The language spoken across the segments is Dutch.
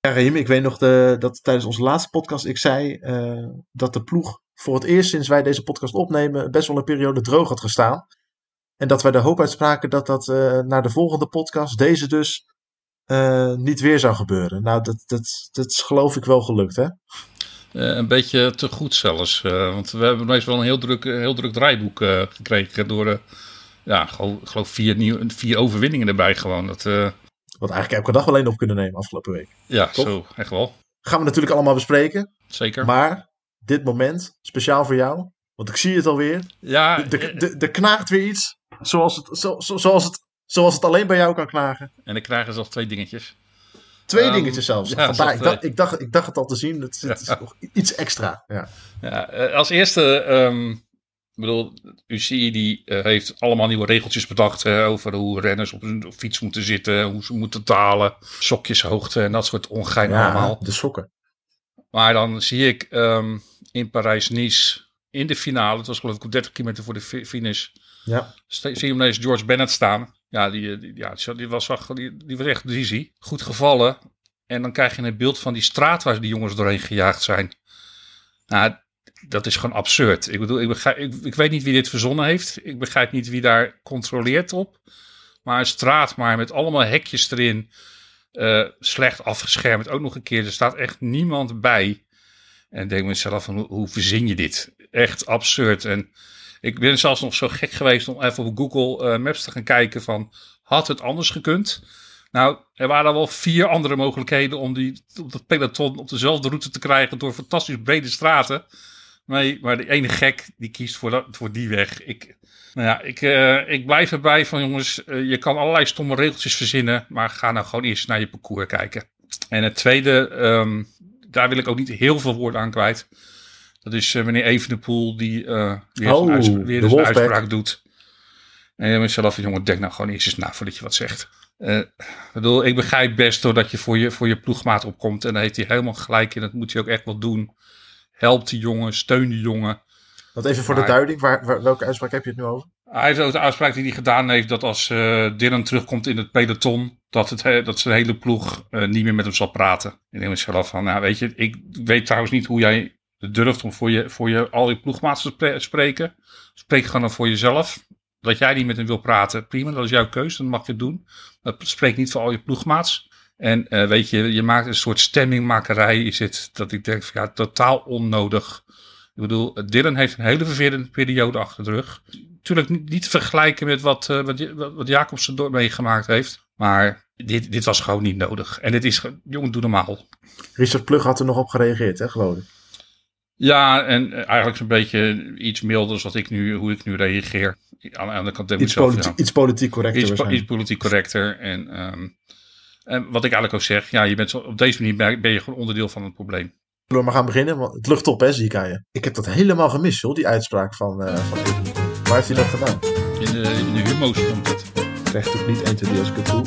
Ja, Raheem, ik weet nog de, dat tijdens onze laatste podcast ik zei uh, dat de ploeg voor het eerst sinds wij deze podcast opnemen best wel een periode droog had gestaan. En dat wij de hoop uitspraken dat dat uh, naar de volgende podcast, deze dus, uh, niet weer zou gebeuren. Nou, dat, dat, dat is geloof ik wel gelukt, hè? een beetje te goed zelfs. want we hebben meestal een heel druk, heel druk draaiboek gekregen door ja, geloof vier, vier overwinningen erbij gewoon. Dat, wat eigenlijk elke dag alleen op kunnen nemen afgelopen week. Ja, zo, echt wel. Gaan we natuurlijk allemaal bespreken. Zeker. Maar dit moment, speciaal voor jou, want ik zie het alweer. Ja. Er knaagt weer iets, zoals het, zo, zoals, het, zoals het alleen bij jou kan knagen. En ik krijg zelfs twee dingetjes. Twee um, dingetjes zelfs. Ja, Vandaar, ik, dacht, ik, dacht, ik dacht het al te zien. Het, het is nog iets extra. Ja. ja eh, als eerste um, ik bedoel, UCI die uh, heeft allemaal nieuwe regeltjes bedacht over hoe renners op een fiets moeten zitten, hoe ze moeten talen, sokjeshoogte en dat soort ongein ja, allemaal. de sokken. Maar dan zie ik um, in Parijs-Nice in de finale, het was geloof ik op 30 kilometer voor de finish, ja. zie je ineens George Bennett staan. Ja, die, die, ja, die, was, die, die was echt dizzy. Goed gevallen. En dan krijg je een beeld van die straat waar die jongens doorheen gejaagd zijn. Nou, dat is gewoon absurd. Ik bedoel, ik, ik, ik, weet niet wie dit verzonnen heeft. Ik begrijp niet wie daar controleert op. Maar een straat maar met allemaal hekjes erin. Uh, slecht afgeschermd ook nog een keer. Er staat echt niemand bij. En denk mezelf van, hoe, verzin je dit? Echt absurd. En ik ben zelfs nog zo gek geweest om even op Google uh, Maps te gaan kijken van... Had het anders gekund? Nou, er waren wel vier andere mogelijkheden om, die, om dat peloton op dezelfde route te krijgen door fantastisch brede straten. Nee, maar de ene gek die kiest voor, dat, voor die weg. Ik, nou ja, ik, uh, ik blijf erbij van jongens, uh, je kan allerlei stomme regeltjes verzinnen, maar ga nou gewoon eerst naar je parcours kijken. En het tweede, um, daar wil ik ook niet heel veel woorden aan kwijt. Dat is uh, meneer Evenepoel die weer oh, een weer een uitspraak doet. En je mezelf van jongen, denk nou gewoon eerst eens na voordat je wat zegt. Uh, bedoel, ik begrijp best doordat je voor je, voor je ploegmaat opkomt. En daar heeft hij helemaal gelijk in. Dat moet hij ook echt wel doen. Help die jongen, steun die jongen. Wat even voor de duiding, waar, welke uitspraak heb je het nu over? Hij heeft ook de uitspraak die hij gedaan heeft dat als uh, Dylan terugkomt in het peloton, dat, het, dat zijn hele ploeg uh, niet meer met hem zal praten. Ik denk mezelf van, nou weet je, ik weet trouwens niet hoe jij durft om voor je, voor je al je ploegmaats te spreken. Spreek gewoon dan voor jezelf. Dat jij niet met hem wil praten, prima, dat is jouw keuze, dan mag je het doen. Maar spreek niet voor al je ploegmaats. En uh, weet je, je maakt een soort stemmingmakerij. Is het dat ik denk van ja, totaal onnodig. Ik bedoel, Dylan heeft een hele vervelende periode achter de rug. Natuurlijk niet, te vergelijken met wat, uh, wat, wat Jacobsen door meegemaakt heeft. Maar dit, dit was gewoon niet nodig. En dit is, jongen, doe normaal. Richard Plug had er nog op gereageerd, hè, geloof ik. Ja, en eigenlijk zo'n beetje iets milder als wat ik nu, hoe ik nu reageer. Aan de andere kant iets, politi ja, iets politiek correcter. Iets, iets politiek correcter. En um, en wat ik eigenlijk ook zeg, ja, je bent zo, op deze manier ben je gewoon onderdeel van het probleem. Zullen we maar gaan beginnen? Want het lucht op, hè, zie ik aan je. Ik heb dat helemaal gemist, joh, die uitspraak van, uh, van Waar heeft hij dat gedaan? In de, in de humo's komt het. Ik krijg toch niet 1, 2, 3 als ik het doe?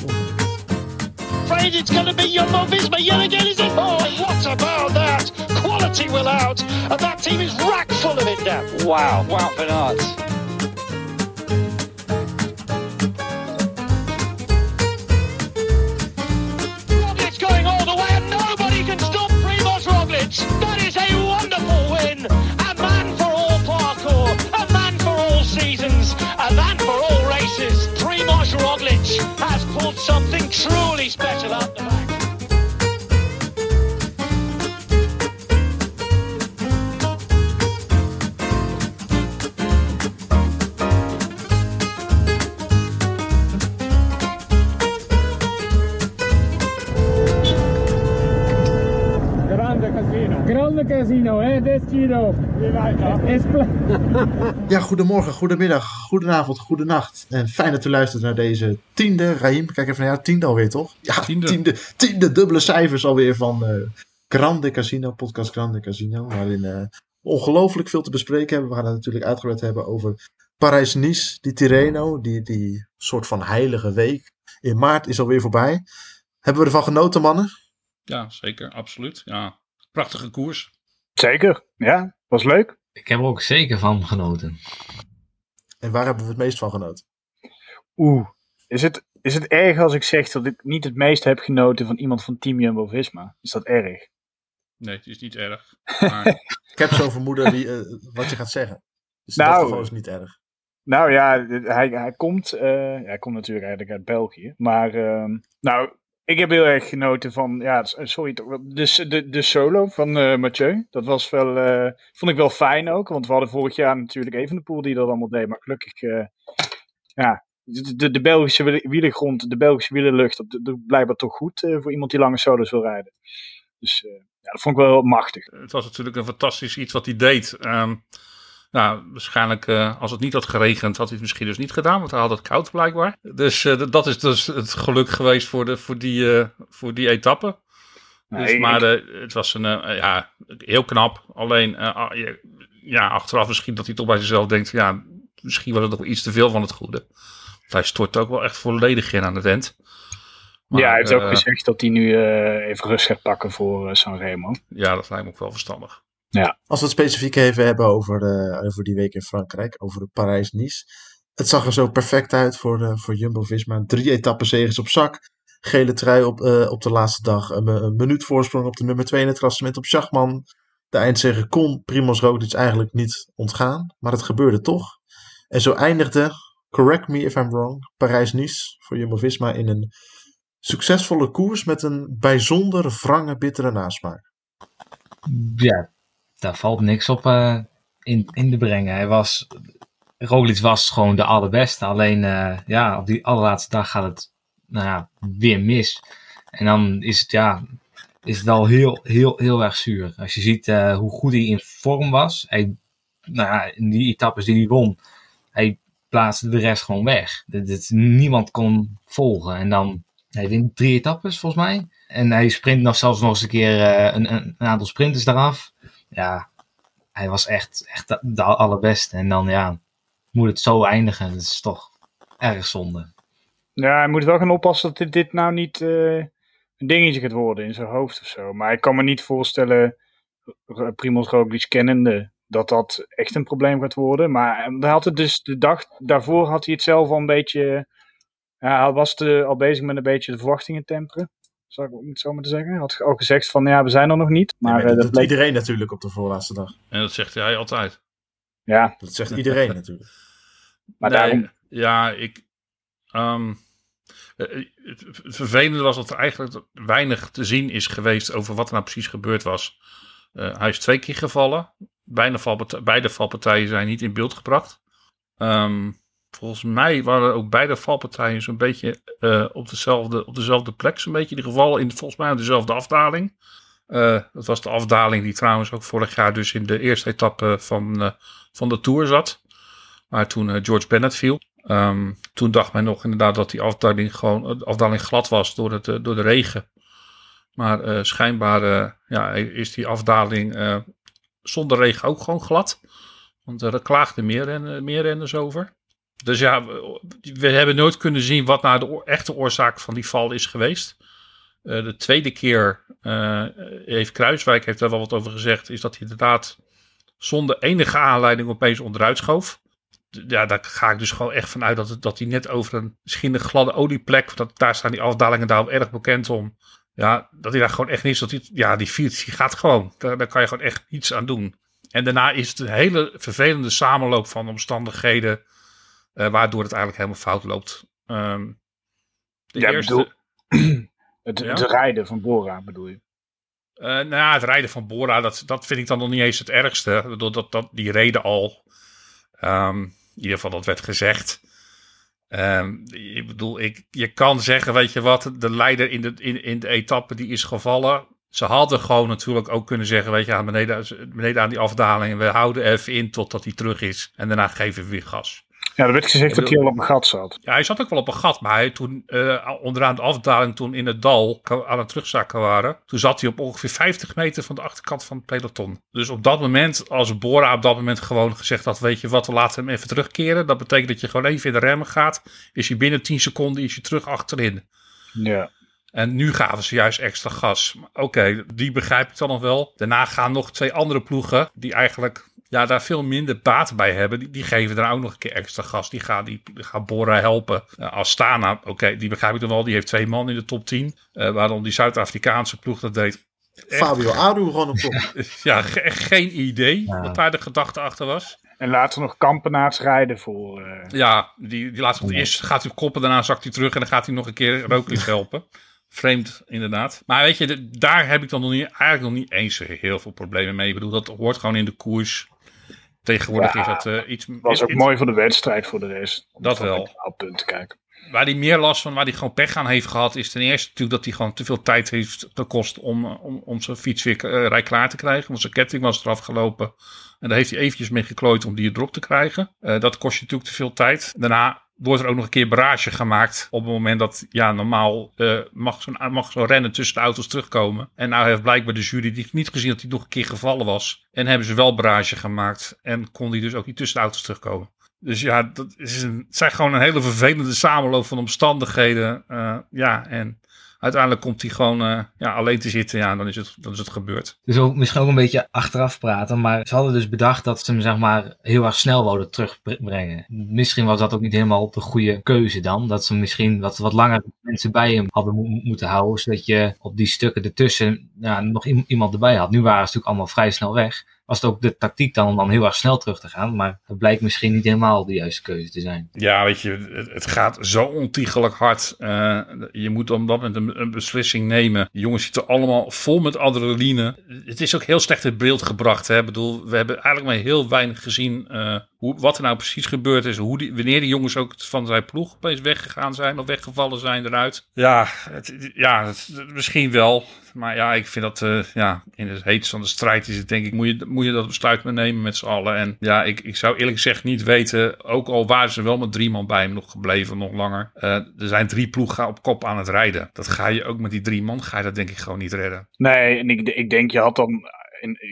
Afraid it's gonna be Jumbo Visma yet again, is it? Oh, what about that? Quality will out, and that team is rack full of it now. Wow, wow, Bernard. something Ja, goedemorgen, goedemiddag, goedenavond, goedenacht. En fijn dat u luistert naar deze tiende. Raim, kijk even naar jou, tiende alweer, toch? Ja, tiende, tiende, tiende dubbele cijfers alweer van uh, Grande Casino, podcast Grande Casino. Waarin uh, ongelooflijk veel te bespreken hebben. We gaan het natuurlijk uitgebreid hebben over Parijs-Nice, die Tirreno, die, die soort van heilige week. In maart is alweer voorbij. Hebben we ervan genoten, mannen? Ja, zeker, absoluut. Ja, prachtige koers. Zeker, ja, was leuk. Ik heb er ook zeker van genoten. En waar hebben we het meest van genoten? Oeh, is het is het erg als ik zeg dat ik niet het meest heb genoten van iemand van Team Jumbo-Visma? Is dat erg? Nee, het is niet erg. Maar Ik heb zo'n vermoeden wie, eh, wat je gaat zeggen. Dus in Nou, dat geval is het niet erg. Nou ja, hij, hij, komt, eh, ja, hij komt natuurlijk eigenlijk uit België. Maar ehm, nou, ik heb heel erg genoten van, ja, s- sorry, de, de, de solo van eh Mathieu. Dat was wel, eh, vond ik wel fijn ook. Want we hadden vorig jaar natuurlijk even de pool die dat allemaal deed. Maar gelukkig, eh, ja, de, de, Belgische wiele- wielergrond, de Belgische wielerlucht, dat doet blijkbaar toch goed eh, voor iemand die lange solos wil rijden. Dus eh, ja, dat vond ik wel heel machtig. het was natuurlijk een fantastisch iets wat hij deed. Ehm, nou, waarschijnlijk eh, als het niet had geregend, had hij het misschien dus niet gedaan, want hij had het koud blijkbaar. Dus eh, dat is dus het geluk geweest voor, de, voor, die, eh, voor die etappe. Dus, maar het was een, ja, heel knap. Alleen, ah, ja, achteraf misschien dat hij toch bij zichzelf denkt, ja, misschien was het nog iets te veel van het goede. Want hij stort ook wel echt volledig in aan het end. Maar, ja, hij heeft ook gezegd dat hij nu even rust gaat pakken voor Sanremo. Ja, dat lijkt me ook wel verstandig. Als we het specifiek even hebben over, de, over die week in Frankrijk, over de Parijs-Nice. Het zag er zo perfect uit voor, de, voor Jumbo-Visma. Drie etappen zegens op zak. Gele trui op, eh, op de laatste dag. Een, een minuut voorsprong op de nummer 2 in het klassement op Schachman. De eindzege kon Primoz Roglic eigenlijk niet ontgaan. Maar het gebeurde toch. En zo eindigde, correct me if I'm wrong, Parijs-Nice voor Jumbo-Visma in een succesvolle koers met een bijzonder wrange, bittere nasmaak. Ja, daar valt niks op eh, in, in te brengen. Hij was, Roglic was gewoon de allerbeste. Alleen eh, ja, op die allerlaatste dag gaat het nou ja, weer mis. En dan is het, ja, is het al heel, heel, heel erg zuur. Als je ziet eh, hoe goed hij in vorm was. Hij, nou ja, in die etappes die hij won, hij plaatste de rest gewoon weg. Dat, niemand kon volgen. En dan, hij wint drie etappes volgens mij. En hij sprint nog zelfs nog eens een keer een, een aantal sprinters eraf. Ja, hij was echt, echt de, allerbeste. En dan ja, moet het zo eindigen. Dat is toch erg zonde. Ja, hij moet wel gaan oppassen dat dit, dit nou niet eh, een dingetje gaat worden in zijn hoofd of zo. Maar ik kan me niet voorstellen, Primoz Roglic kennende, dat dat echt een probleem gaat worden. Maar hij had het dus de dag daarvoor had hij het zelf al een beetje... Ja, hij was de, al bezig met een beetje de verwachtingen temperen. Zou ik het zo maar te zeggen. Hij had al gezegd van ja, we zijn er nog niet. Maar, Maar eh, dat bleek... iedereen natuurlijk op de voorlaatste dag. En dat zegt hij altijd. Ja, Dat zegt iedereen natuurlijk. maar Nee, daarom... Ja, ik. ehm, eh, het vervelende was dat er eigenlijk weinig te zien is geweest over wat er nou precies gebeurd was. Eh, hij is twee keer gevallen. Beide, valpartijen, beide valpartijen zijn niet in beeld gebracht. Ehm, volgens mij waren ook beide valpartijen zo'n beetje eh, op, dezelfde, op dezelfde plek. Zo'n beetje die gevallen in volgens mij dezelfde afdaling. Eh, dat was de afdaling die trouwens ook vorig jaar dus in de eerste etappe van, eh, van de Tour zat. Maar toen George Bennett viel. Ehm, toen dacht men nog inderdaad dat die afdaling gewoon afdaling glad was door, het, door de regen. Maar schijnbaar ja, is die afdaling zonder regen ook gewoon glad. Want er klaagden meer, ren, meer renners over. Dus ja, we, hebben nooit kunnen zien wat nou de echte oorzaak van die val is geweest. Eh, de tweede keer eh, heeft Kruiswijk heeft daar wel wat over gezegd. Is dat hij inderdaad zonder enige aanleiding opeens onderuit schoof. Ja, daar ga ik dus gewoon echt vanuit dat, het, dat hij net over een misschien een gladde olieplek. Dat, daar staan die afdalingen daar wel erg bekend om. Ja, dat hij daar gewoon echt niets. Dat hij, ja, die fiets die gaat gewoon. Daar, daar kan je gewoon echt niets aan doen. En daarna is het een hele vervelende samenloop van omstandigheden. Eh, waardoor het eigenlijk helemaal fout loopt. Ehm, de Ja, eerste. bedoel- Het, Ja? het rijden van Bora bedoel je? Eh, nou ja, het rijden van Bora, dat, dat vind ik dan nog niet eens het ergste. Ik bedoel, dat, dat, die reden al. Ehm, in ieder geval, dat werd gezegd. Ehm, ik bedoel, ik, je kan zeggen, weet je wat, de leider in de, in, in de etappe die is gevallen. Ze hadden gewoon natuurlijk ook kunnen zeggen, weet je, aan beneden, beneden aan die afdaling. We houden even in totdat hij terug is. En daarna geven we weer gas. Ja, er werd gezegd dat hij al op een gat zat. Ja, hij zat ook wel op een gat, maar hij toen eh, onderaan de afdaling, toen in het dal aan het terugzakken waren, toen zat hij op ongeveer 50 meter van de achterkant van het peloton. Dus op dat moment, als Bora op dat moment gewoon gezegd had, weet je wat, we laten hem even terugkeren. Dat betekent dat je gewoon even in de remmen gaat. Is hij binnen 10 seconden is hij terug achterin. Ja. En nu gaven ze juist extra gas. Oké, die begrijp ik dan nog wel. Daarna gaan nog twee andere ploegen, die eigenlijk ja, daar veel minder baat bij hebben. Die, die geven daar ook nog een keer extra gas. Die gaan, die, die gaan Bora helpen. Uh, Astana, oké, die begrijp ik dan wel. Die heeft twee man in de top 10. Uh, waarom die Zuid-Afrikaanse ploeg dat deed. Echt, Fabio Aru gewoon op top. ja, ge geen idee ja. wat daar de gedachte achter was. En later nog kampenaars rijden voor... Uh... Ja, die, die laatste, ja. eerst gaat hij op koppen, daarna zakt hij terug en dan gaat hij nog een keer Roglic helpen. Vreemd, inderdaad. Maar weet je, de, daar heb ik dan nog niet, eigenlijk nog niet eens heel veel problemen mee. Ik bedoel, dat hoort gewoon in de koers. Tegenwoordig ja, is dat uh, iets... was ook iets, mooi voor de wedstrijd voor de rest. Dat wel. Op punten kijken. Waar hij meer last van, waar hij gewoon pech aan heeft gehad, is ten eerste natuurlijk dat hij gewoon te veel tijd heeft gekost om, om, om zijn fiets weer uh, rij klaar te krijgen. Want zijn ketting was eraf gelopen. En daar heeft hij eventjes mee geklooid om die erop te krijgen. Uh, dat kost je natuurlijk te veel tijd. Daarna wordt er ook nog een keer barrage gemaakt. Op het moment dat, ja, normaal uh, mag zo'n mag zo rennen tussen de auto's terugkomen. En nou heeft blijkbaar de jury niet gezien dat hij nog een keer gevallen was. En hebben ze wel barrage gemaakt. En kon hij dus ook niet tussen de auto's terugkomen. Dus ja, dat is een, het zijn gewoon een hele vervelende samenloop van omstandigheden. Uh, ja, en uiteindelijk komt hij gewoon uh, ja, alleen te zitten. Ja, dan is het, dan is het gebeurd. Dus ook misschien ook een beetje achteraf praten. Maar ze hadden dus bedacht dat ze hem zeg maar heel erg snel wouden terugbrengen. Misschien was dat ook niet helemaal de goede keuze dan. Dat ze misschien wat, wat langer mensen bij hem hadden mo moeten houden. Zodat je op die stukken ertussen ja, nog iemand erbij had. Nu waren ze natuurlijk allemaal vrij snel weg was het ook de tactiek dan om dan heel erg snel terug te gaan. Maar het blijkt misschien niet helemaal de juiste keuze te zijn. Ja, weet je, het, gaat zo ontiegelijk hard. Uh, je moet op dat moment een, beslissing nemen. De jongens zitten allemaal vol met adrenaline. Het is ook heel slecht in beeld gebracht. Hè? Ik bedoel, we hebben eigenlijk maar heel weinig gezien uh, hoe, wat er nou precies gebeurd is. Hoe die, wanneer die jongens ook van zijn ploeg opeens weggegaan zijn of weggevallen zijn eruit. Ja, het, ja het, misschien wel. Maar ja, ik vind dat uh, ja, in het heetst van de strijd is het denk ik, moet je, moet je dat besluit maar nemen met z'n allen. En ja, ik, ik zou eerlijk gezegd niet weten, ook al waren ze wel met drie man bij hem nog gebleven, nog langer. Uh, er zijn drie ploegen op kop aan het rijden. Dat ga je ook met die drie man, ga je dat denk ik gewoon niet redden. Nee, en ik, ik denk je had dan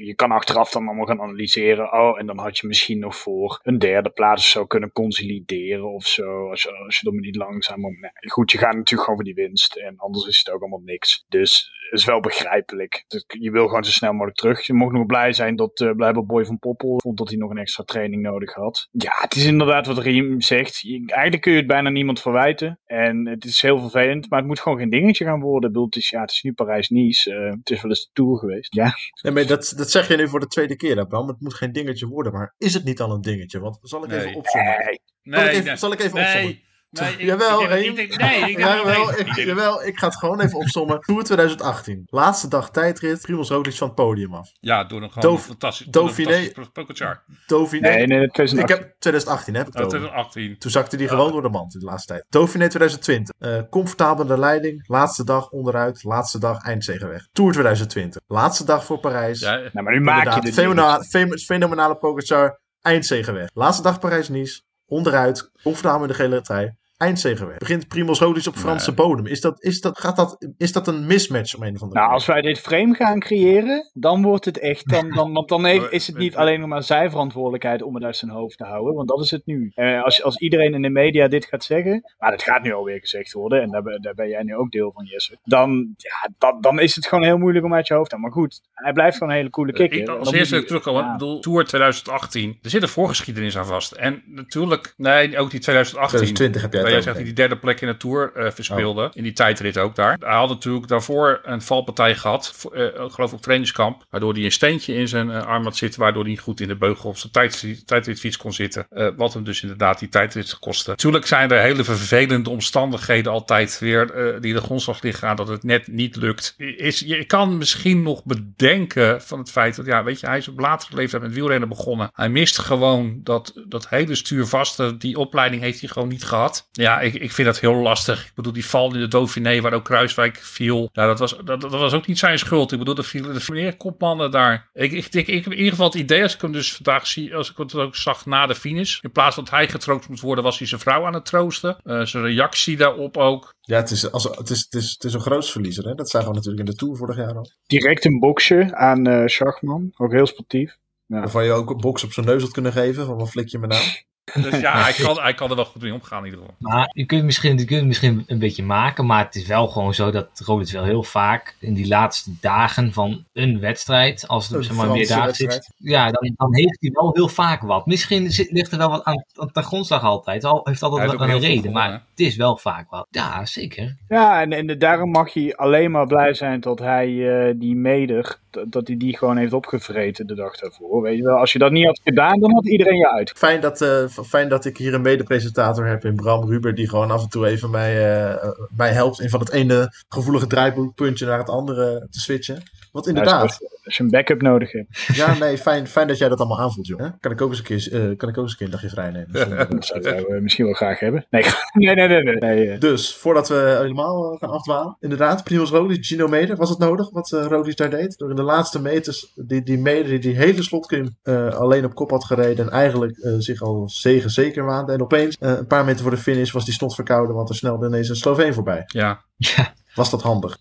je kan achteraf dan allemaal gaan analyseren. Oh, en dan had je misschien nog voor een derde plaats zo kunnen consolideren of zo. Als je, als je niet langzaam. Nee, goed, je gaat natuurlijk gewoon voor die winst. En anders is het ook allemaal niks. Dus het is wel begrijpelijk. Je wil gewoon zo snel mogelijk terug. Je mag nog blij zijn dat uh, Boy van Poppel vond dat hij nog een extra training nodig had. Ja, het is inderdaad wat Riem zegt. Je, eigenlijk kun je het bijna niemand verwijten. En het is heel vervelend, maar het moet gewoon geen dingetje gaan worden. Is, ja, het is nu Parijs-Nice. Uh, het is wel eens de Tour geweest. Ja. ja maar dat, dat zeg je nu voor de tweede keer, Abraham. Het moet geen dingetje worden, maar is het niet al een dingetje? Want zal ik nee. even opzommen? Nee. Zal ik even, nee. zal ik even nee. opzommen? Nee, ik, jawel, ik, ik, ik, nee, ik jawel, ik, jawel, ik ga het gewoon even opzommen. Tour 2018. Laatste dag tijdrit. Primoz Roglic van het podium af. Ja, door een gewoon fantastisch, Dauphiné. Pogacar. Dauphiné. Nee, nee, 2018. Ik heb 2018 heb ik Oh, het over. 2018. Toen zakte hij gewoon door de mand in de laatste tijd. Dauphiné 2020. Uh, comfortabel de leiding. Laatste dag onderuit. Laatste dag eindzegenweg. Tour 2020. Laatste dag voor Parijs. Ja, Nou, maar nu maak je dit fenomenale, fenomenale Pogacar. Eindzegenweg. Laatste dag Parijs-Nice. Onderuit. Comfortabel in de gele trui. Eindzegenweg. Begint Primoz Roglic op Franse bodem. Is dat, is, dat, gaat dat, is dat een mismatch om een of andere Nou, als wij dit frame gaan creëren, dan wordt het echt. Dan, dan, want dan heeft, is het niet alleen nog maar zijn verantwoordelijkheid om het uit zijn hoofd te houden. Want dat is het nu. Eh, als, als iedereen in de media dit gaat zeggen. Maar dat gaat nu alweer gezegd worden. En daar, ben- daar ben jij nu ook deel van, Jesse. Dan, ja, dan, dan is het gewoon heel moeilijk om uit je hoofd te houden. Maar goed, hij blijft gewoon een hele coole kikker. Ik, Dan als eerste ik terugkomen. ja. Ik bedoel, Tour 2018. Er zit een voorgeschiedenis aan vast. En natuurlijk, nee, ook die 2018. 2020 heb jij Jij over, zegt die die derde plek in de Tour eh, verspeelde. In die tijdrit ook daar. Hij had natuurlijk daarvoor een valpartij gehad. voor, eh, ik geloof op trainingskamp. Waardoor hij een steentje in zijn eh, arm had zitten. Waardoor hij goed in de beugel op zijn tijd, tijdritfiets kon zitten. Wat hem dus inderdaad die tijdrit kostte. Natuurlijk zijn er hele vervelende omstandigheden altijd weer. die de grondslag liggen aan dat het net niet lukt. Is, je kan misschien nog bedenken van het feit dat, ja, weet je, hij is op latere leeftijd met wielrennen begonnen. Hij mist gewoon dat, dat hele stuurvaste. Die opleiding heeft hij gewoon niet gehad. Ja, ik, ik vind dat heel lastig. Ik bedoel, die val in de Dauphiné waar ook Kruiswijk viel. Ja, dat was, dat, dat was ook niet zijn schuld. Ik bedoel, er vielen er meer kopmannen daar. Ik, ik, ik, ik heb in ieder geval het idee, als ik hem dus vandaag zie, als ik het ook zag na de finish. In plaats van dat hij getroost moet worden, was hij zijn vrouw aan het troosten. Eh, zijn reactie daarop ook. Ja, het is, als, het, is, het, is, het is een grootsverliezer. Hè? Dat zagen we natuurlijk in de Tour vorig jaar al. Direct een boxje aan eh Schachman. Ook heel sportief. Ja. Waarvan je ook een box op zijn neus had kunnen geven. Van wat flik je me nou? Dus ja, hij kan, hij kan er wel goed mee omgaan in ieder geval. Maar je kunt, misschien, je kunt het misschien een beetje maken, maar het is wel gewoon zo dat Roglic wel heel vaak in die laatste dagen van een wedstrijd, als het Een zeg maar meer dagen zit, ja, dan, dan heeft hij wel heel vaak wat. Misschien zit, ligt er wel wat aan, aan de grondslag altijd. Al heeft altijd ook een reden, maar het is wel vaak wat. Ja, zeker. Ja, en, en daarom mag hij alleen maar blij zijn dat hij eh, die meder, dat hij die gewoon heeft opgevreten de dag daarvoor. Weet je wel, als je dat niet had gedaan, dan had iedereen je uit. Fijn dat, eh, fijn dat ik hier een mede-presentator heb in Bram Ruber, die gewoon af en toe even mij, eh, mij helpt in van het ene gevoelige draaipuntje naar het andere te switchen. Want inderdaad, als je een backup nodig hebt. ja, nee, fijn, fijn dat jij dat allemaal aanvoelt, jongen. Kan ik ook eens een keer, eh, kan ik ook eens een, keer een dagje vrij nemen. zonder- Dat zouden we misschien wel graag hebben. Nee, nee, nee, nee. nee, nee eh. Dus, voordat we helemaal eh, gaan afdwalen. Inderdaad, Primoz Roglic, Gino Meder. Was het nodig wat eh Roglic daar deed? Door in de laatste meters, die, die Meder die die hele slotklim eh, alleen op kop had gereden. En eigenlijk eh, zich al zegen zeker waande. En opeens, eh, een paar meter voor de finish, was die snot verkouden. Want er snelde ineens een Sloveen voorbij. Ja. Ja, Was dat handig?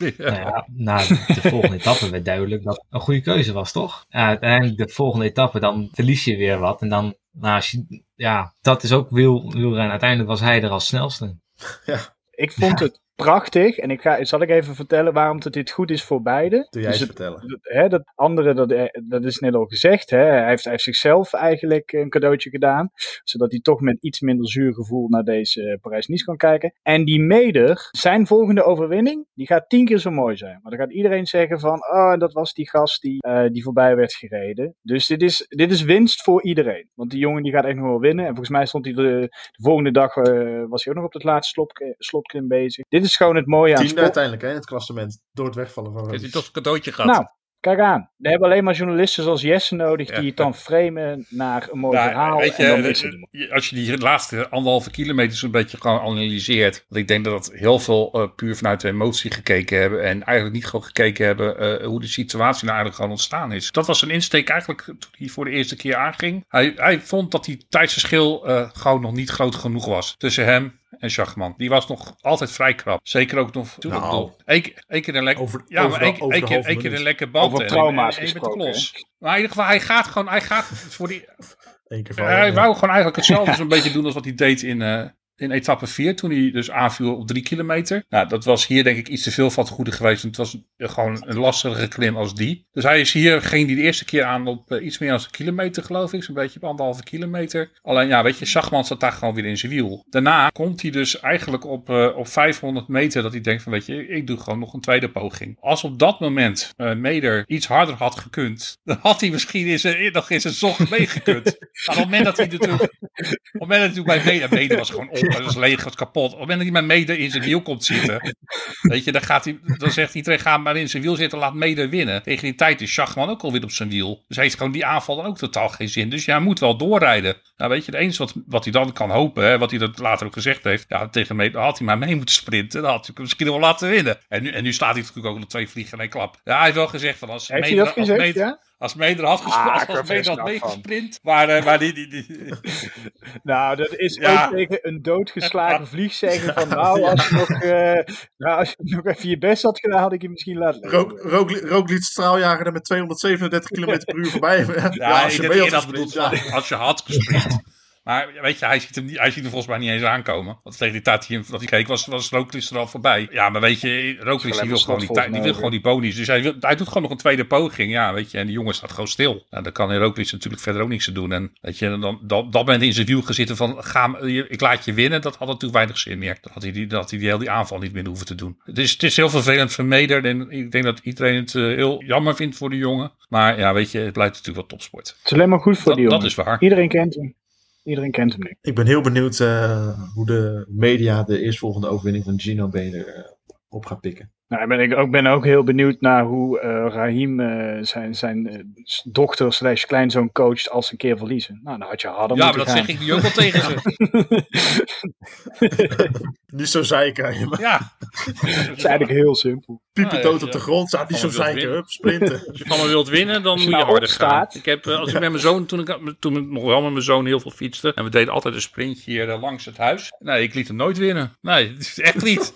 Nou ja, na de volgende etappe werd duidelijk dat het een goede keuze was, toch? Ja, uiteindelijk de volgende etappe, dan verlies je weer wat. En dan, nou, als je, ja, dat is ook wiel, wielrennen. Uiteindelijk was hij er als snelste. Ik vond het prachtig. En ik ga, zal ik even vertellen waarom dat dit goed is voor beide. Doe jij Dus het- vertellen. dat, hè, dat andere, dat, eh, dat is net al gezegd. Hè. Hij, heeft, hij heeft zichzelf eigenlijk een cadeautje gedaan. Zodat hij toch met iets minder zuur gevoel naar deze eh, Parijs-Nice kan kijken. En die Meder, zijn volgende overwinning, die gaat tien keer zo mooi zijn. Maar dan gaat iedereen zeggen van, oh, dat was die gast die, eh, die voorbij werd gereden. Dus dit is, dit is winst voor iedereen. Want die jongen die gaat echt nog wel winnen. En volgens mij stond hij de, de volgende dag, was hij ook nog op het laatste slotklim bezig. Dit is gewoon het mooie aan Tiende uiteindelijk hè, in het klassement. Door het wegvallen van Heeft hij toch een cadeautje gehad? Nou, kijk aan. We hebben alleen maar journalisten zoals Jesse nodig Ja. die het dan framen naar een mooi Nou, verhaal. weet je, en dan eh, is het je- als je die laatste anderhalve kilometer zo'n beetje gewoon analyseert. Want ik denk dat dat heel veel eh, puur vanuit de emotie gekeken hebben. En eigenlijk niet gewoon gekeken hebben eh, hoe de situatie nou eigenlijk gewoon ontstaan is. Dat was zijn insteek eigenlijk toen hij voor de eerste keer aanging. Hij, hij vond dat die tijdsverschil eh, gewoon nog niet groot genoeg was tussen hem en Schachman. Die was nog altijd vrij krap. Zeker ook nog. Toen Nou. één keer een lekker. Over- ja, over maar één, keer, een lekker band. Over en- trauma's en- en je met de gesproken, klos. Maar in ieder geval, hij gaat gewoon. Hij gaat voor die, Eén keer hij wou gewoon eigenlijk hetzelfde zo'n beetje doen als wat hij deed in, eh, in etappe 4. Toen hij dus aanviel op drie kilometer. Nou, dat was hier denk ik iets te veel van het goede geweest. Het was gewoon een lastigere klim als die. Dus hij is hier, ging hij de eerste keer aan op eh, iets meer dan een kilometer geloof ik. Zo'n beetje op anderhalve kilometer. Alleen ja, weet je, Schachman zat daar gewoon weer in zijn wiel. Daarna komt hij dus eigenlijk op, eh, op 500 meter dat hij denkt van weet je, ik doe gewoon nog een tweede poging. Als op dat moment eh, Meder iets harder had gekund, dan had hij misschien in nog in zijn zocht meegekund. Maar op het moment dat hij natuurlijk op het moment dat hij bij Meder, was gewoon dat was leeg, was kapot. Op het moment dat hij bij Meder in zijn wiel komt zitten, weet je, dan, gaat hij, dan zegt iedereen, ga maar in zijn wiel zitten, laat Meder winnen. Tegen die tijd is Schachman ook alweer op zijn wiel. Dus hij heeft gewoon die aanval dan ook totaal geen zin. Dus ja, hij moet wel doorrijden. Nou, weet je, het enige wat, wat hij dan kan hopen, hè, wat hij dat later ook gezegd heeft, ja, tegen Meder had hij maar mee moeten sprinten. Dan had hij hem misschien wel laten winnen. En nu, en nu staat hij natuurlijk ook nog twee vliegen in één klap. Ja, hij heeft wel gezegd van als Heeft hij Meder- dat als gezegd, ja? Als Meder had, gesprint, Ah, als, Meder had meegesprint, maar, eh, maar die, die, die, Nou, dat is Ja. ook tegen een doodgeslagen vlieg zeggen van nou, als je, nog, eh, nou, als je nog even je best had gedaan, had ik je misschien laten liggen. Rook, Roglic straaljager er met 237 km per uur voorbij. Ja, Ja, als je mee had gesprint, ja. als je had gesprint. Maar weet je, hij ziet, hem niet, hij ziet hem volgens mij niet eens aankomen. Want tegen die tijd dat hij, dat hij keek, was, was Roglic er al voorbij. Ja, maar weet je, Roglic die wil, gewoon die, die wil gewoon die bonies. Dus hij, wil, hij doet gewoon nog een tweede poging. Ja, weet je, en die jongen staat gewoon stil. Nou, dan kan Roglic natuurlijk verder ook niks aan doen. En weet je, dan, dat, dat moment in zijn wiel gezitten van, ga, ik laat je winnen. Dat had natuurlijk weinig zin meer. Dan had hij die, dat hij die hele die aanval niet meer hoeven te doen. Het is, het is heel vervelend voor Meder. En ik denk dat iedereen het eh, heel jammer vindt voor de jongen. Maar ja, weet je, het blijft natuurlijk wel topsport. Het is alleen maar goed voor Dat, die jongen. dat is waar. Iedereen kent hem. Iedereen kent hem nu. Ik ben heel benieuwd eh, hoe de media de eerstvolgende overwinning van Gino Benen eh, op gaat pikken. Nou, ben ik ook, ben ook heel benieuwd naar hoe eh, Raheem eh, zijn, zijn eh, dochter slash kleinzoon coacht als ze een keer verliezen. Nou, dan had je harder Ja, maar moeten dat gaan. zeg ik nu ook wel tegen ze. Niet zo zeiken. maar Ja. Het is eigenlijk heel simpel. Piepen Ja, dood ja, op de grond. Staat niet zo zeiken. Hup, sprinten. Als je van me wilt winnen, dan je moet je nou harder gaan. Ik heb, als ik met mijn zoon, toen ik, toen ik nog wel met mijn zoon heel veel fietste. En we deden altijd een sprintje hier langs het huis. Nee, ik liet hem nooit winnen. Nee, echt niet.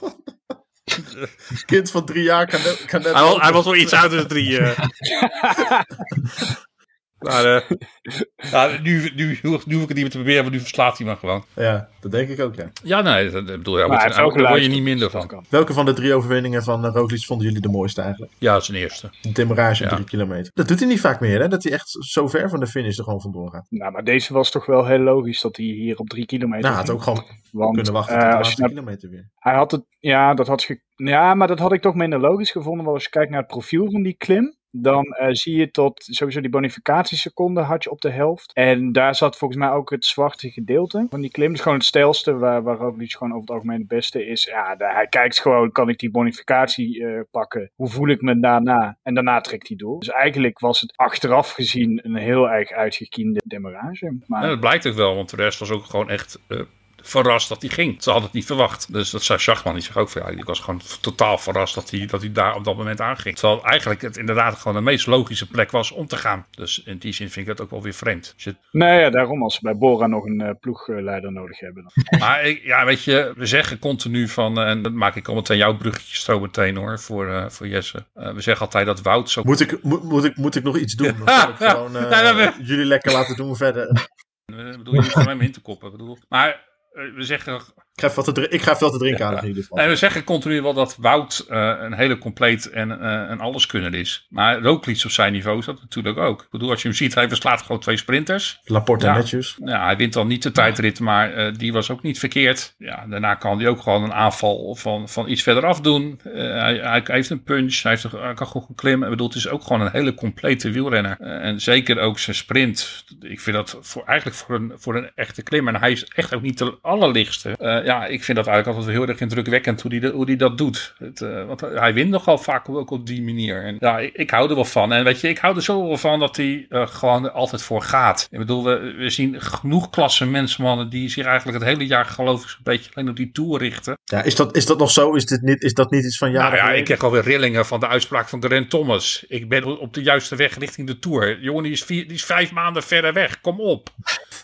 Kind van drie jaar kan net, kan net Hij was, hij was wel iets ouder dan drie. eh. Maar uh, nou, nu, nu, nu, hoef ik het niet meer te proberen, want nu verslaat hij me gewoon. Ja, dat denk ik ook, ja. Ja, nee, dat bedoel je. Daar word je niet minder van. Welke van de drie overwinningen van uh, Roglic vonden jullie de mooiste eigenlijk? Ja, zijn eerste. De demarrage ja. drie kilometer. Dat doet hij niet vaak meer, hè? Dat hij echt zo ver van de finish er gewoon vandoor gaat. Nou, maar deze was toch wel heel logisch dat hij hier op drie kilometer... Nou, had ook gewoon want, kunnen wachten tot uh, de laatste kilometer weer. Hij had het, ja, dat had ge, ja, maar dat had ik toch minder logisch gevonden. Want als je kijkt naar het profiel van die klim, dan uh, zie je tot sowieso die bonificatieseconden had je op de helft. En daar zat volgens mij ook het zwarte gedeelte van die klim. Dus gewoon het stijlste, waar, waar Roglic gewoon over het algemeen het beste is. Ja, de, hij kijkt gewoon, kan ik die bonificatie uh, pakken? Hoe voel ik me daarna? En daarna trekt hij door. Dus eigenlijk was het achteraf gezien een heel erg uitgekiende demarage. Maar... Ja, dat blijkt ook wel, want de rest was ook gewoon echt... Uh verrast dat hij ging. Ze hadden het niet verwacht. Dus dat zei Schachman. Die zegt ook van ja, ik was gewoon totaal verrast dat hij, dat hij daar op dat moment aanging. Terwijl eigenlijk het inderdaad gewoon de meest logische plek was om te gaan. Dus in die zin vind ik dat ook wel weer vreemd. Je... Nee, ja, daarom als ze bij Bora nog een uh, ploegleider nodig hebben. Dan. maar ja, weet je, we zeggen continu van, uh, en dat maak ik al meteen jouw bruggetje zo meteen hoor, voor, uh, voor Jesse. we zeggen altijd dat Wout zo... Moet ik, moet, moet ik, moet ik nog iets doen? Of ik gewoon nee, jullie lekker laten doen verder? Ik bedoel, je hoeft mij in te koppen. bedoel. Maar we zeggen ik ga wat te, ik wat te drinken aan in ieder geval. Nee, we zeggen continu wel dat Wout uh, een hele compleet en uh, een alleskunner is. Maar Roglic op zijn niveau is dat natuurlijk ook. Ik bedoel, als je hem ziet, hij verslaat gewoon twee sprinters. Laporte ja. netjes. Ja, hij wint dan niet de tijdrit, maar uh, die was ook niet verkeerd. Ja, daarna kan hij ook gewoon een aanval van, van iets verderaf doen. Hij, hij, heeft een punch, hij, heeft, hij kan goed klimmen. Ik bedoel, het is ook gewoon een hele complete wielrenner. en zeker ook zijn sprint. Ik vind dat voor, eigenlijk voor een, voor een echte klimmer. En hij is echt ook niet de allerlichtste ja, ik vind dat eigenlijk altijd heel erg indrukwekkend hoe hij hoe die dat doet. Het, uh, want hij wint nogal vaak ook op die manier. En ja, ik, ik, hou er wel van. En weet je, ik hou er zo wel van dat hij uh, gewoon er altijd voor gaat. Ik bedoel, we, we zien genoeg klasse mensmannen die zich eigenlijk het hele jaar geloof ik een beetje alleen op die Tour richten. Ja, is dat, is dat nog zo? Is, dit niet, is dat niet iets van jaren? Nou ja, ik krijg alweer rillingen van de uitspraak van Geraint Thomas. Ik ben op de juiste weg richting de Tour. Jongen, die is, vier, die is vijf maanden verder weg. Kom op.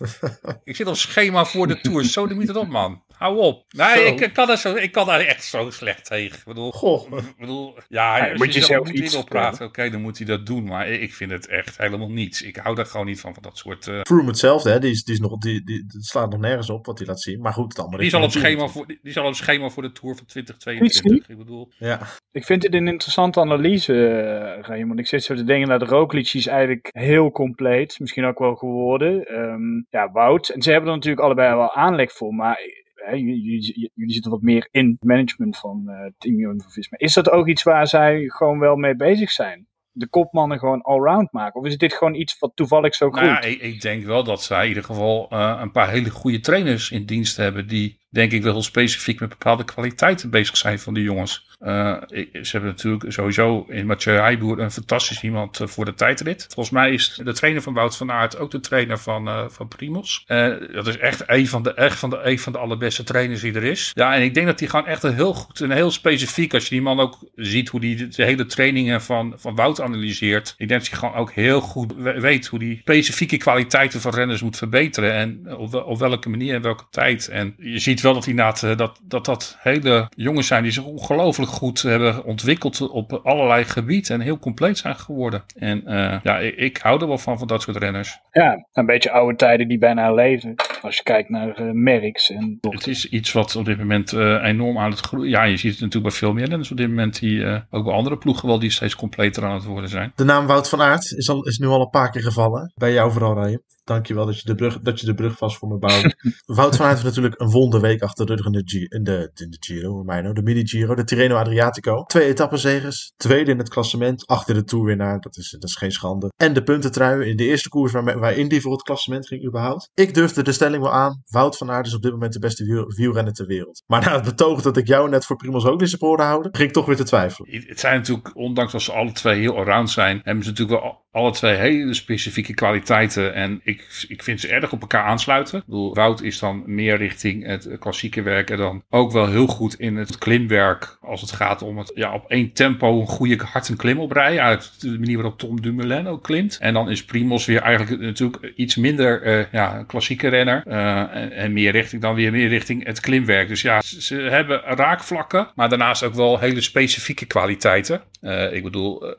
ik zit op schema voor de Tour. Zo doe je het op, man. Hou op. Nee, ik, kan er zo, ik kan daar echt zo slecht tegen. Ik bedoel, Goh. Ik bedoel ja, ja moet je, zelf iets op praten, oké, dan moet hij dat doen. Maar ik vind het echt helemaal niets. Ik hou daar gewoon niet van, van dat soort... Uh... Froome hetzelfde, hè. Die, is, die, is nog, die, die, die slaat nog nergens op wat hij laat zien. Maar goed, het andere... Die zal op schema voor, die, die zal op schema voor de Tour van 2022. Ik bedoel... Ja. Ik vind het een interessante analyse, uh, Raymond. Ik zit zo te denken, dat de Roglic is eigenlijk heel compleet. Misschien ook wel geworden. Um, ja, Wout. En ze hebben er natuurlijk allebei wel aanleg voor, maar jullie, jullie, zitten wat meer in het management van uh, Team Jumbo-Visma. Is dat ook iets waar zij gewoon wel mee bezig zijn? De kopmannen gewoon allround maken? Of is dit gewoon iets wat toevallig zo nou goed? Ja, ik, ik, denk wel dat zij in ieder geval uh, een paar hele goede trainers in dienst hebben die denk ik wel heel specifiek met bepaalde kwaliteiten bezig zijn van die jongens. Uh, ze hebben natuurlijk sowieso in Mathieu Heijboer een fantastisch iemand uh, voor de tijdrit. Volgens mij is de trainer van Wout van Aert ook de trainer van, uh, van Primos. dat is echt een van, de, echt van, de, een van de allerbeste trainers die er is. Ja, en ik denk dat hij gewoon echt een heel goed en heel specifiek, als je die man ook ziet hoe hij de, hele trainingen van, van Wout analyseert. Ik denk dat hij gewoon ook heel goed weet hoe die specifieke kwaliteiten van renners moet verbeteren. En op, op welke manier en welke tijd. En je ziet wel dat, inderdaad, eh, dat, dat dat hele jongens zijn die zich ongelooflijk goed hebben ontwikkeld op allerlei gebieden en heel compleet zijn geworden. En uh, ja, ik, ik, hou er wel van, van dat soort renners. Ja, een beetje oude tijden die bijna leven. Als je kijkt naar uh, Merckx en... Het is iets wat op dit moment uh, enorm aan het groeien... Ja, je ziet het natuurlijk bij veel meer renners op dit moment... die ook bij andere ploegen wel die steeds completer aan het worden zijn. De naam Wout van Aert is, al, is nu al een paar keer gevallen. Bij jou vooral, Ryan. Dankjewel dat je de brug, dat je de brug vast voor me bouwt. Wout van Aert heeft natuurlijk een wonderweek achter de rug in de, G, in de, in de Giro, mij nou, de mini Giro, de Tirreno Adriatico. Twee etappenzegers, tweede in het klassement, achter de toerwinnaar, dat is, dat is geen schande. En de puntentrui in de eerste koers waar, waarin die voor het klassement ging überhaupt. Ik durfde de stelling wel aan, Wout van Aert is op dit moment de beste wiel, wielrenner ter wereld. Maar na het betoog dat ik jou net voor Primoz ook niet hoorde houden, ging ik toch weer te twijfelen. Het zijn natuurlijk, ondanks dat ze alle twee heel around zijn, hebben ze natuurlijk wel alle twee hele specifieke kwaliteiten. En ik, ik vind ze erg op elkaar aansluiten. Ik bedoel, Wout is dan meer richting het klassieke werk. En dan ook wel heel goed in het klimwerk. Als het gaat om het ja, op één tempo een goede hard een klim oprijden. Uit de manier waarop Tom Dumoulin ook klimt. En dan is Primos weer eigenlijk natuurlijk iets minder uh, ja, klassieke renner. Uh, en, meer richting dan weer meer richting het klimwerk. Dus ja, ze, hebben raakvlakken. Maar daarnaast ook wel hele specifieke kwaliteiten. Uh, ik bedoel,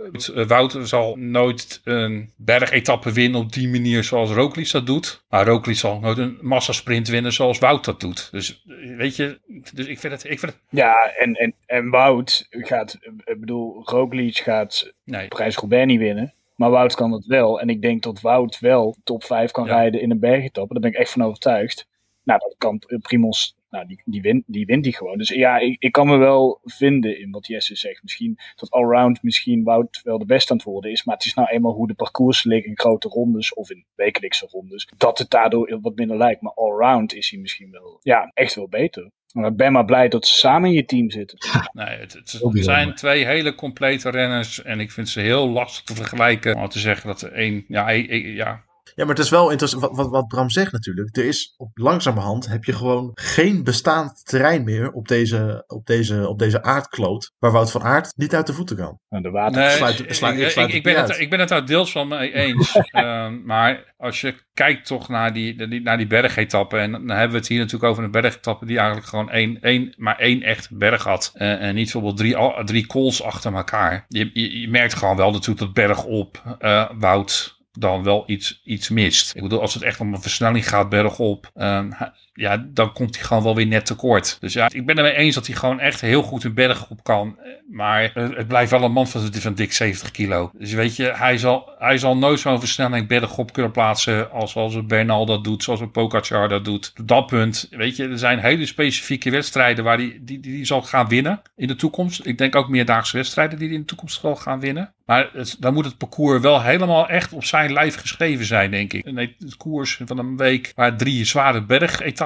Wout zal nooit een bergetappe winnen op die manier zoals Roglic dat doet. Maar Roglic zal nooit een massasprint winnen zoals Wout dat doet. Dus weet je, dus ik vind het... Ik vind het... Ja, en, en, en Wout gaat, ik bedoel, Roglic gaat Nee. prijs-Roubaix niet winnen. Maar Wout kan dat wel. En ik denk dat Wout wel top 5 kan Ja. rijden in een bergetappe. Daar ben ik echt van overtuigd. Nou, dat kan Primos, nou, die, die, wint, die wint die gewoon. Dus ja, ik, ik kan me wel vinden in wat Jesse zegt. Misschien dat allround misschien Wout wel de beste aan het worden is. Maar het is nou eenmaal hoe de parcours liggen in grote rondes of in wekelijkse rondes. Dat het daardoor wat minder lijkt. Maar allround is hij misschien wel, ja, echt wel beter. Maar ik ben maar blij dat ze samen in je team zitten. Nee, het, zijn twee hele complete renners. En ik vind ze heel lastig te vergelijken. Om te zeggen dat er één... Ja, ja, Ja, maar het is wel interessant wat, wat, wat Bram zegt natuurlijk. Er is op langzamerhand heb je gewoon geen bestaand terrein meer op deze, op deze, op deze aardkloot. Waar Wout van Aert niet uit de voeten kan. Nou, de water. Nee, sluit- ik- sluit- ik ik, sluit ik, het ben het, ik ben het daar deels van mee eens. Ehm, maar als je kijkt toch naar die, die- naar die bergetappen. En dan hebben we het hier natuurlijk over een bergetappe die eigenlijk gewoon één, één, maar één echt berg had. Eh, en niet bijvoorbeeld drie, drie calls achter elkaar. Je, je, je merkt gewoon wel natuurlijk dat bergop eh Wout dan wel iets, iets mist. Ik bedoel, als het echt om een versnelling gaat bergop, ha- ja, dan komt hij gewoon wel weer net tekort. Dus ja, ik ben het mee eens dat hij gewoon echt heel goed een berg op kan. Maar eh, het blijft wel een man van, van dik 70 kilo. Dus weet je, hij zal, hij zal nooit zo'n versnelling bergop kunnen plaatsen als, als een Bernal dat doet, zoals een Pogacar dat doet. Op dat punt, weet je, er zijn hele specifieke wedstrijden waar hij die, die, die zal gaan winnen in de toekomst. Ik denk ook meerdaagse wedstrijden die hij in de toekomst zal gaan winnen. Maar dan moet het parcours wel helemaal echt op zijn lijf geschreven zijn, denk ik. Het koers van een week waar drie zware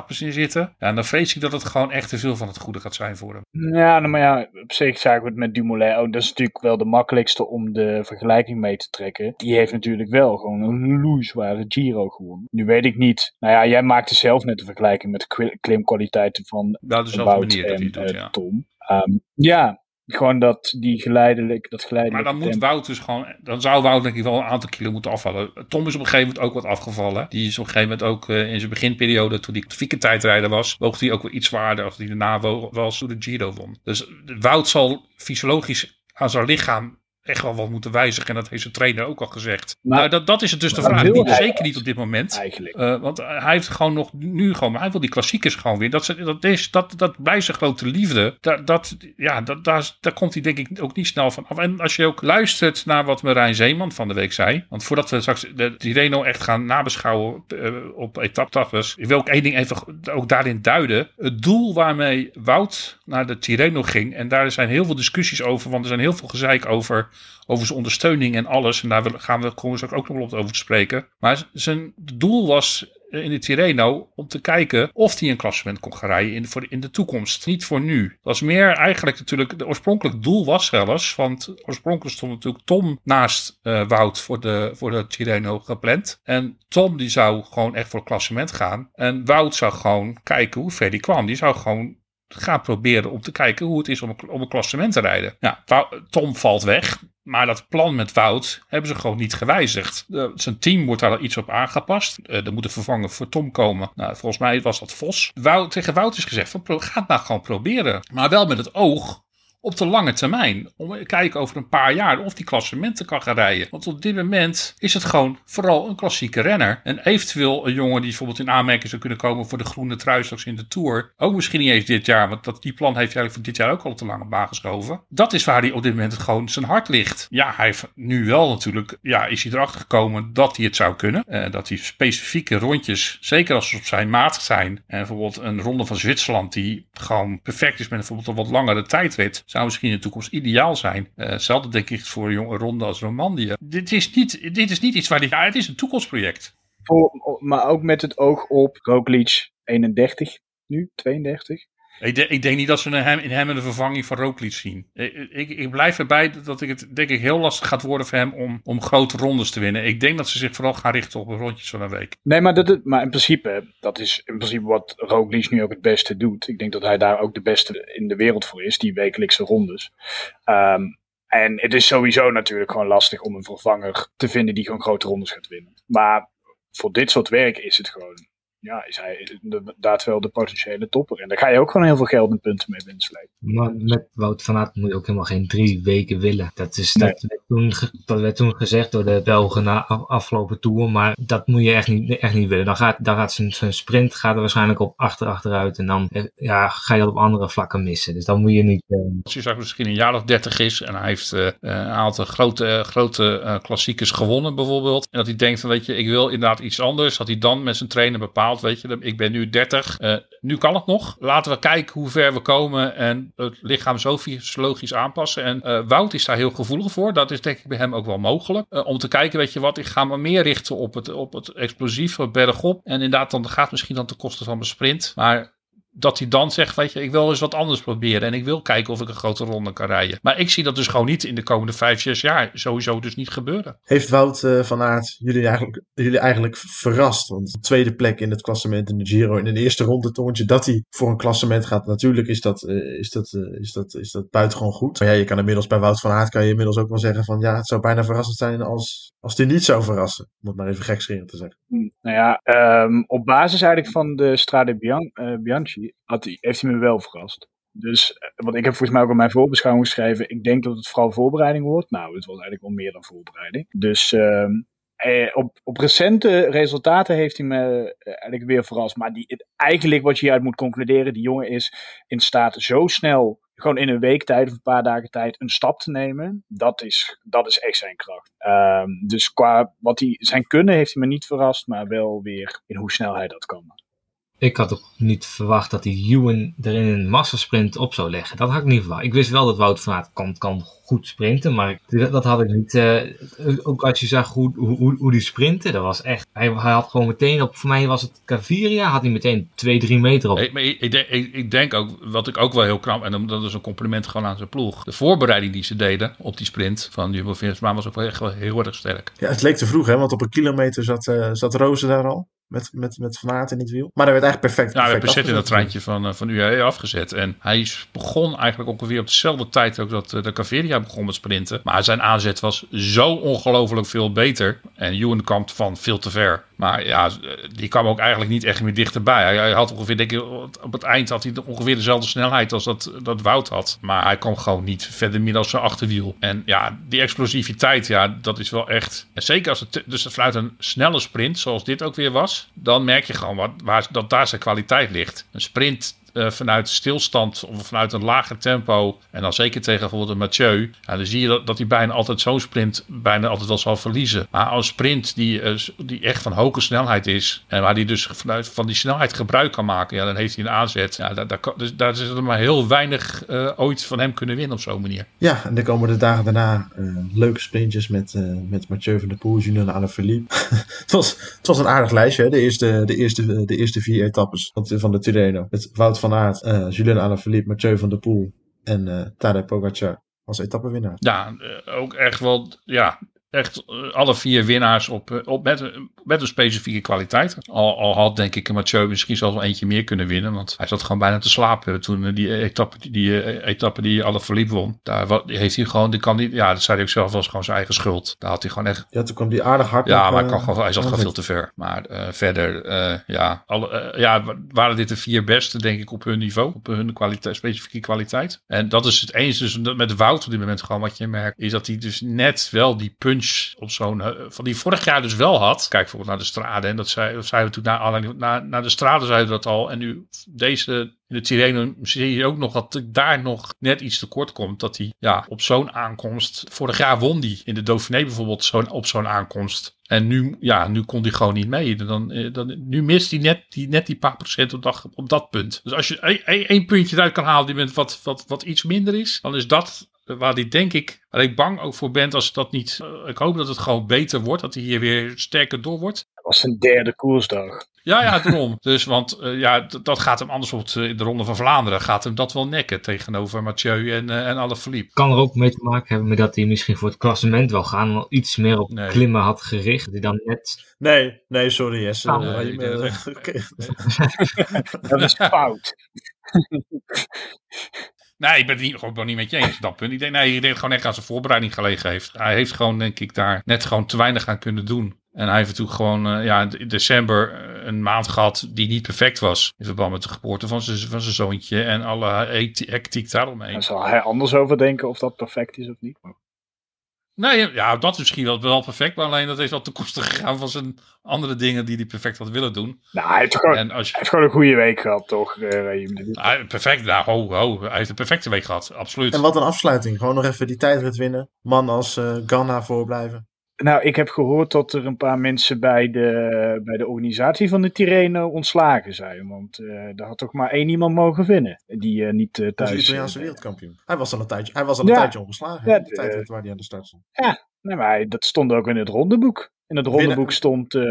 bergetappes in zitten. Ja, en dan vrees ik dat het gewoon echt te veel van het goede gaat zijn voor hem. Ja, nou, maar ja, op zich zagen we het met Dumoulin ook. Dat is natuurlijk wel de makkelijkste om de vergelijking mee te trekken. Die heeft natuurlijk wel gewoon een loeizware Giro gewonnen. Nu weet ik niet. Nou ja, jij maakte zelf net de vergelijking met de klimkwaliteiten van Wel dezelfde Wout manier dat en hij doet, eh, ja. Tom. Ehm, ja, gewoon dat die geleidelijk, dat Maar geleidelijk dan moet Wout dus gewoon, dan zou Wout denk ik wel een aantal kilo moeten afvallen. Tom is op een gegeven moment ook wat afgevallen. Die is op een gegeven moment ook eh, in zijn beginperiode, toen hij tijdrijder was, woog hij ook wel iets zwaarder als hij daarna was toen de Giro won. Dus Wout zal fysiologisch aan zijn lichaam echt wel wat moeten wijzigen. En dat heeft zijn trainer ook al gezegd. Maar- nou, dat, dat is het dus de vraag. Niet, hij zeker niet op dit moment. eigenlijk. Eh, want hij heeft gewoon nog nu gewoon, maar hij wil die klassiekers gewoon weer. Dat, dat, is, dat, dat blijft zijn grote liefde. Dat, dat, ja, dat, daar, daar komt hij denk ik ook niet snel van af. En als je ook luistert naar wat Marijn Zeeman van de week zei. Want voordat we straks de Tirreno echt gaan nabeschouwen op etappes. Ik wil ook één ding even ook daarin duiden. Het doel waarmee Wout naar de Tirreno ging. En daar zijn heel veel discussies over. Want er zijn heel veel gezeik over over zijn ondersteuning en alles. En daar gaan we, komen ook nog wel op over te spreken. Maar zijn doel was eh, in de Tirreno om te kijken of hij een klassement kon gaan rijden in de, voor in de toekomst. Niet voor nu. Dat was meer eigenlijk natuurlijk, de oorspronkelijk doel was zelfs, want oorspronkelijk stond natuurlijk Tom naast eh, Wout voor de, voor de Tirreno gepland. En Tom die zou gewoon echt voor het klassement gaan. En Wout zou gewoon kijken hoe ver die kwam. Die zou gewoon gaan proberen om te kijken hoe het is om een, om een klassement te rijden. Wou- Tom valt weg. Maar dat plan met Wout hebben ze gewoon niet gewijzigd. Zijn team wordt daar iets op aangepast. Eh, er moet een vervanger voor Tom komen. Nou, volgens mij was dat Vos. Wout, tegen Wout is gezegd: van, ga het nou gewoon proberen. Maar wel met het oog op de lange termijn. Om kijken over een paar jaar of die klassementen kan gaan rijden. Want op dit moment is het gewoon vooral een klassieke renner. En eventueel een jongen die bijvoorbeeld in aanmerking zou kunnen komen voor de groene trui straks in de Tour. Ook misschien niet eens dit jaar, want dat, die plan heeft hij eigenlijk voor dit jaar ook al te lang op baan geschoven. Dat is waar hij op dit moment gewoon zijn hart ligt. Ja, hij heeft nu wel natuurlijk, ja, is hij erachter gekomen dat hij het zou kunnen. Eh, dat hij specifieke rondjes, zeker als ze op zijn maat zijn. En bijvoorbeeld een ronde van Zwitserland die gewoon perfect is met bijvoorbeeld een wat langere tijdrit. Zou misschien in de toekomst ideaal zijn. Eh, hetzelfde denk ik voor jonge ronde als Romandie. Dit is niet, dit is niet iets waar hij, ja, het is een toekomstproject. Voor- maar ook met het oog op Roglic 31 nu, 32. Ik, ik denk niet dat ze in hem, in hem een vervanging van Roglic zien. Ik, ik, ik blijf erbij dat ik het denk ik heel lastig gaat worden voor hem om, om grote rondes te winnen. Ik denk dat ze zich vooral gaan richten op rondjes van een week. Nee, maar, dat, maar in principe, dat is in principe wat Roglic nu ook het beste doet. Ik denk dat hij daar ook de beste in de wereld voor is, die wekelijkse rondes. Ehm, en het is sowieso natuurlijk gewoon lastig om een vervanger te vinden die gewoon grote rondes gaat winnen. Maar voor dit soort werk is het gewoon, ja, is hij inderdaad wel de potentiële topper. En daar ga je ook gewoon heel veel geld en punten mee winnen slepen. Maar met Wout van Aert moet je ook helemaal geen drie weken willen. Dat is, Nee. dat, toen, dat werd toen gezegd door de Belgen na afgelopen tour, maar dat moet je echt niet, echt niet willen. Dan gaat, dan gaat zijn, zijn sprint gaat er waarschijnlijk op achter achteruit en dan ja, ga je dat op andere vlakken missen. Dus dan moet je niet... Als je zegt misschien een jaar of dertig is en hij heeft een aantal grote, grote klassiekers gewonnen bijvoorbeeld. En dat hij denkt van weet je, ik wil inderdaad iets anders. Dat hij dan met zijn trainer bepaalt, weet je, ik ben nu 30, nu kan het nog. Laten we kijken hoe ver we komen en het lichaam zo fysiologisch aanpassen. En uh, Wout is daar heel gevoelig voor. Dat is denk ik bij hem ook wel mogelijk. Uh, om te kijken, weet je wat, ik ga me meer richten op het, op het explosieve bergop. En inderdaad, dan gaat misschien dan ten koste van mijn sprint. Maar dat hij dan zegt, weet je, ik wil eens wat anders proberen. En ik wil kijken of ik een grote ronde kan rijden. Maar ik zie dat dus gewoon niet in de komende vijf, zes jaar sowieso dus niet gebeuren. Heeft Wout uh, van Aert jullie eigenlijk, jullie eigenlijk verrast? Want de tweede plek in het klassement in de Giro in de eerste ronde toontje dat hij voor een klassement gaat. Natuurlijk is dat, uh, is dat, uh, is dat, is dat buitengewoon goed. Maar ja, je kan inmiddels bij Wout van Aert kan je inmiddels ook wel zeggen van ja, het zou bijna verrassend zijn als, als hij niet zou verrassen. Om het maar even gekscherend te zeggen. Hm, nou ja, um, op basis eigenlijk van de Strade Bian Bianchi heeft hij me wel verrast. Dus, eh, want ik heb volgens mij ook in mijn voorbeschouwing geschreven, ik denk dat het vooral voorbereiding wordt. Nou, het was eigenlijk wel meer dan voorbereiding. Dus uh, op, op recente resultaten heeft hij me eh, eigenlijk weer verrast. Maar die, eigenlijk wat je hieruit moet concluderen, die jongen is in staat zo snel, gewoon in een week tijd of een paar dagen tijd, een stap te nemen. Dat is, dat is echt zijn kracht. Um, dus qua wat hij, zijn kunnen heeft hij me niet verrast, maar wel weer in hoe snel hij dat kan. Ik had ook niet verwacht dat die Ewan er in een massasprint op zou leggen. Dat had ik niet verwacht. Ik wist wel dat Wout van Aert kan, kan goed sprinten, maar dat had ik niet. Uh, ook als je zag hoe, hoe, hoe die sprintte, dat was echt. Hij, hij, had gewoon meteen op, voor mij was het Caviria, had hij meteen 2, 3 meter op. Ik, ik, ik, denk, ik, denk ook, wat ik ook wel heel knap, en dat is een compliment gewoon aan zijn ploeg. De voorbereiding die ze deden op die sprint van Jumbo-Visma was ook wel echt wel heel erg sterk. Ja, het leek te vroeg, hè, want op een kilometer zat, uh, zat Rozen daar al met, met, met Van Aert in het wiel. Maar hij werd eigenlijk perfect. Ja, hij werd perfect in dat treintje van, uh, van UAE afgezet. En hij begon eigenlijk ongeveer op dezelfde tijd ook dat uh, de Caveria begon met sprinten. Maar zijn aanzet was zo ongelooflijk veel beter. En Ewan kwam van veel te ver. Maar ja, die kwam ook eigenlijk niet echt meer dichterbij. Hij, had ongeveer, denk ik, op het eind had hij ongeveer dezelfde snelheid als dat, dat Wout had. Maar hij kwam gewoon niet verder meer als zijn achterwiel. En ja, die explosiviteit, ja, dat is wel echt. En zeker als het, dus het een snelle sprint, zoals dit ook weer was, dan merk je gewoon wat, waar, dat daar zijn kwaliteit ligt. Een sprint uh, vanuit stilstand of vanuit een lager tempo. En dan zeker tegen bijvoorbeeld een Mathieu. Dan zie je dat, dat hij bijna altijd zo'n sprint bijna altijd wel zal verliezen. Maar als sprint die, uh, die echt van hoge snelheid is. En waar hij dus vanuit van die snelheid gebruik kan maken. Ja, dan heeft hij een aanzet. Ja, daar, daar, dus, is er maar heel weinig uh, ooit van hem kunnen winnen op zo'n manier. Ja, en dan komen de dagen daarna leuke sprintjes met, met Mathieu van der Poel, Julien Alaphilippe. het, was, het was een aardig lijstje, hè? De, eerste, de, eerste, de eerste vier etappes van de Tirreno. Het Wout van Aert, uh, Julien Alaphilippe, Mathieu van der Poel en uh, Tadej Pogacar als etappenwinnaar. Ja, uh, ook echt wel, ja, echt alle vier winnaars op, op met, met een specifieke kwaliteit. Al, al had denk ik Mathieu misschien zelfs wel eentje meer kunnen winnen. Want hij zat gewoon bijna te slapen toen die etappe die, die, etappe die alle verliep won. Daar wat, heeft hij gewoon, die kan niet, ja dat zei hij ook zelf, was gewoon zijn eigen schuld. Daar had hij gewoon echt... Ja, toen kwam die aardig hard Ja, maar hij, gewoon, hij zat gewoon veel te ver. Maar uh, verder, uh, ja, alle, uh, ja, waren dit de vier beste denk ik op hun niveau. Op hun kwaliteit, specifieke kwaliteit. En dat is het eens dus met Wout op dit moment gewoon wat je merkt. Is dat hij dus net wel die punch op zo'n. van die vorig jaar dus wel had. Kijk bijvoorbeeld naar de strade. En dat zei, zeiden we toen naar, naar, naar de strade zeiden we dat al. En nu deze in de Tirreno zie je ook nog dat daar nog net iets tekort komt. Dat hij ja, op zo'n aankomst. Vorig jaar won die in de Dauphiné bijvoorbeeld zo op zo'n aankomst. En nu, ja, nu kon hij gewoon niet mee. Dan, dan, nu mist hij net die, net die paar procent op dat, op dat punt. Dus als je één puntje eruit kan halen die wat, wat, wat iets minder is, dan is dat waar die denk ik, waar ik bang ook voor ben als dat niet. Uh, ik hoop dat het gewoon beter wordt, dat hij hier weer sterker door wordt. Dat was zijn derde koersdag. Ja, ja, daarom. dus, want uh, ja, dat gaat hem anders op de, de Ronde van Vlaanderen. Gaat hem dat wel nekken tegenover Mathieu en, uh, en Alaphilippe. Kan er ook mee te maken hebben met dat hij misschien voor het klassement wel gaan. Wel iets meer op nee. klimmen had gericht. Die dan net... Nee, nee, sorry Jesse. Nee, nee, dat, dat is fout. Nee, ik ben het niet, gewoon niet met je eens op dat punt. Ik denk, nee, ik denk gewoon echt aan zijn voorbereiding gelegen heeft. Hij heeft gewoon, denk ik, daar net gewoon te weinig aan kunnen doen. En hij heeft natuurlijk gewoon uh, ja, in december een maand gehad die niet perfect was. In verband met de geboorte van zijn, van zijn zoontje en alle hectiek daaromheen. Daar zal hij anders over denken of dat perfect is of niet. Nee, ja, dat is misschien wel, wel perfect. Maar alleen dat is al ten koste gegaan van zijn andere dingen die hij perfect had willen doen. Nou, hij heeft gewoon, En als je, hij heeft gewoon een goede week gehad, toch? eh, perfect, nou, ho, ho. Hij heeft een perfecte week gehad, absoluut. En wat een afsluiting. Gewoon nog even die tijdrit winnen. Man als eh Ganna voorblijven. Nou, ik heb gehoord dat er een paar mensen bij de, bij de organisatie van de Tirreno ontslagen zijn. Want eh daar had toch maar één iemand mogen winnen. Die eh, niet eh, Dat thuis... is de Italiaanse wereldkampioen. Hij was al een tijdje, hij was al Ja. een tijdje ongeslagen. Ja, Ja, de de- tijdrit waar hij aan de start stond. Nee, maar dat stond ook in het rondeboek. In het rondeboek stond eh,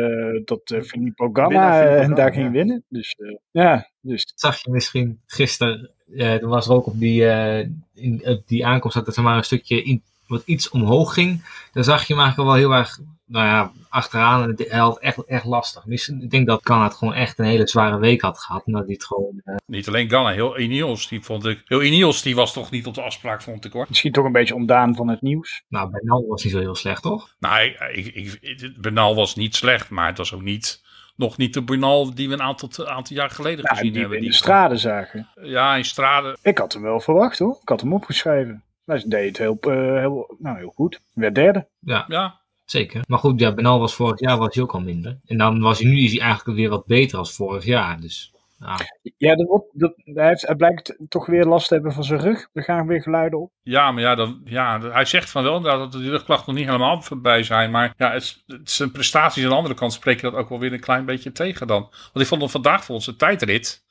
dat eh, Filippo Ganna eh, Ganna, daar ging ja. winnen. Dus eh, ja, dus zag je misschien gisteren, eh er was er ook op die, eh, in, op die aankomst dat er maar een stukje in, wat iets omhoog ging. Dan zag je hem eigenlijk wel heel erg, nou ja, achteraan. En het- had echt, echt lastig. Misschien, ik denk dat Kan het gewoon echt een hele zware week had gehad. En dat hij het gewoon, eh, Niet alleen Ganna, heel Ineos, die vond ik... Heel Ineos, die was toch niet op de afspraak, vond ik hoor. misschien toch een beetje ontdaan van het nieuws. nou, bij Nal was niet zo heel slecht, toch? Nou, ik, ik, Bernal was niet slecht, maar het was ook niet... Nog niet de Bernal die we een aantal, aantal jaar geleden Nou, gezien die we hebben. in de Die straten zagen. Ja, in Strade. Ik had hem wel verwacht hoor. Ik had hem opgeschreven. Hij deed het heel, eh, heel, nou, heel goed. Werd derde. Ja, Ja, zeker. Maar goed, ja, Benal was vorig jaar was hij ook al minder. En dan was hij nu is hij eigenlijk weer wat beter als vorig jaar. Dus ja, Ja, dat, hij, heeft, hij blijkt toch weer last te hebben van zijn rug. Er gaan weer geluiden op. Ja, maar ja, dan, ja, hij zegt van wel inderdaad dat de rugklachten nog niet helemaal voorbij zijn. Maar ja, het, het, zijn prestaties aan de andere kant spreken dat ook wel weer een klein beetje tegen dan. Want ik vond hem vandaag voor onze tijdrit.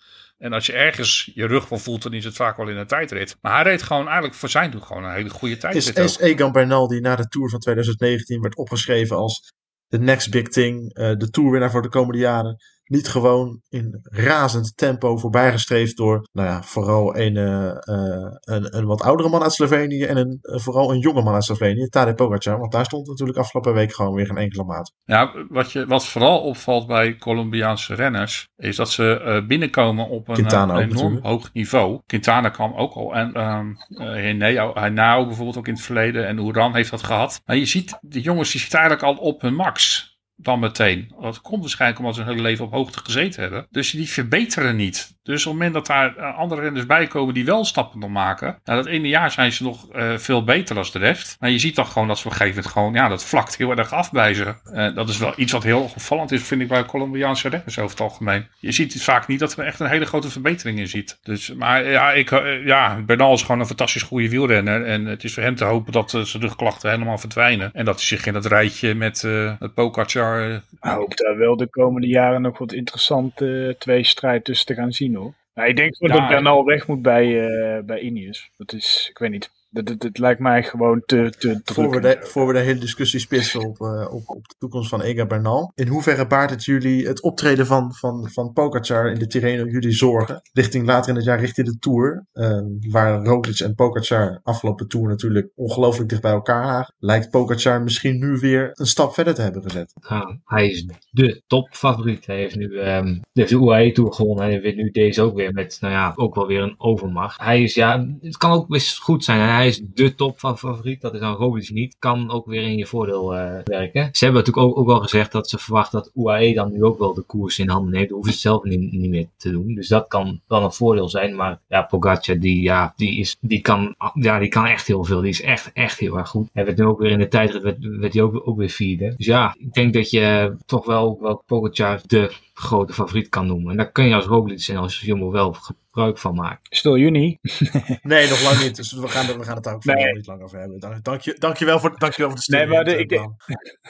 En als je ergens je rug wel voelt, dan is het vaak wel in een tijdrit. Maar hij reed gewoon eigenlijk voor zijn doen gewoon een hele goede Is, tijdrit. is ook. Egan Bernal die na de Tour van 2019 werd opgeschreven als de next big thing, eh, de tourwinnaar voor de komende jaren, niet gewoon in razend tempo voorbijgestreefd door, nou ja, vooral een, eh, eh, een, een wat oudere man uit Slovenië en een, eh, vooral een jonge man uit Slovenië, Tadej Pogacar, want daar stond natuurlijk afgelopen week gewoon weer geen enkele maat. Ja, wat, je, wat vooral opvalt bij Colombiaanse renners, is dat ze binnenkomen op een Quintana enorm natuurlijk. hoog niveau. Quintana kwam ook al en Henao Henao bijvoorbeeld ook in het verleden en Oeran heeft dat gehad. Maar je ziet, de jongens die zitten eigenlijk al op hun max. Dan meteen. Dat komt waarschijnlijk omdat ze hun hele leven op hoogte gezeten hebben. Dus die verbeteren niet. Dus op het moment dat daar eh, andere renners bij komen die wel stappen nog maken. Nou, dat ene jaar zijn ze nog eh, veel beter dan de rest. Maar je ziet dan gewoon dat ze op een gegeven moment gewoon, ja, dat vlakt heel erg af bij ze. Eh, dat is wel iets wat heel opvallend is, vind ik, bij Colombiaanse renners over het algemeen. Je ziet vaak niet dat er echt een hele grote verbetering in ziet. Dus, maar ja, ik, ja, Bernal is gewoon een fantastisch goede wielrenner. En het is voor hem te hopen dat zijn rugklachten helemaal verdwijnen. En dat hij zich in het rijtje met het Pogacar... Uh, Ik hoop daar wel de komende jaren nog wat interessante uh, tweestrijd tussen te gaan zien hoor. Nou, ik denk ja, dat Bernal weg moet bij, uh, bij Ineos. Dat is, ik weet niet. Dat lijkt mij gewoon te, te voor we, de, voor we de hele discussie spitsen op, uh, op, op de toekomst van Ega Bernal. In hoeverre baart het jullie het optreden van, van, van Pogacar in de Tirreno jullie zorgen? Richting later in het jaar, richting de Tour. Uh, waar Roglic en Pogacar afgelopen Tour natuurlijk ongelooflijk dicht bij elkaar lagen. Lijkt Pogacar misschien nu weer een stap verder te hebben gezet. Nou, hij is de topfavoriet. Hij heeft nu um, de UAE Tour gewonnen. Hij wint nu deze ook weer met, nou ja, ook wel weer een overmacht. Hij is, ja, het kan ook best goed zijn. Hij is de topfavoriet. Dat is dan Roglic niet. Kan ook weer in je voordeel uh, werken. Ze hebben natuurlijk ook, ook gezegd dat ze verwachten dat UAE dan nu ook wel de koers in handen heeft. Dan hoeven ze het zelf niet, niet meer te doen. Dus dat kan wel een voordeel zijn. Maar ja, Pogacar, die, ja, die, is, die, kan, ja, die kan echt heel veel. Die is echt, echt heel erg goed. Hij werd nu ook weer in de tijdrit werd, werd hij ook, ook weer vierde. Dus ja, ik denk dat je toch wel, wel Pogacar de grote favoriet kan noemen. En daar kun je als Roglic en als Jumbo wel gebruik van maken. Stil juni? nee, nog lang niet. Dus we gaan, we gaan het daar ook nee. niet lang over hebben. Dank, dank, je, dank je wel voor, dank je wel voor de stil. Nee, maar de, ik, nee,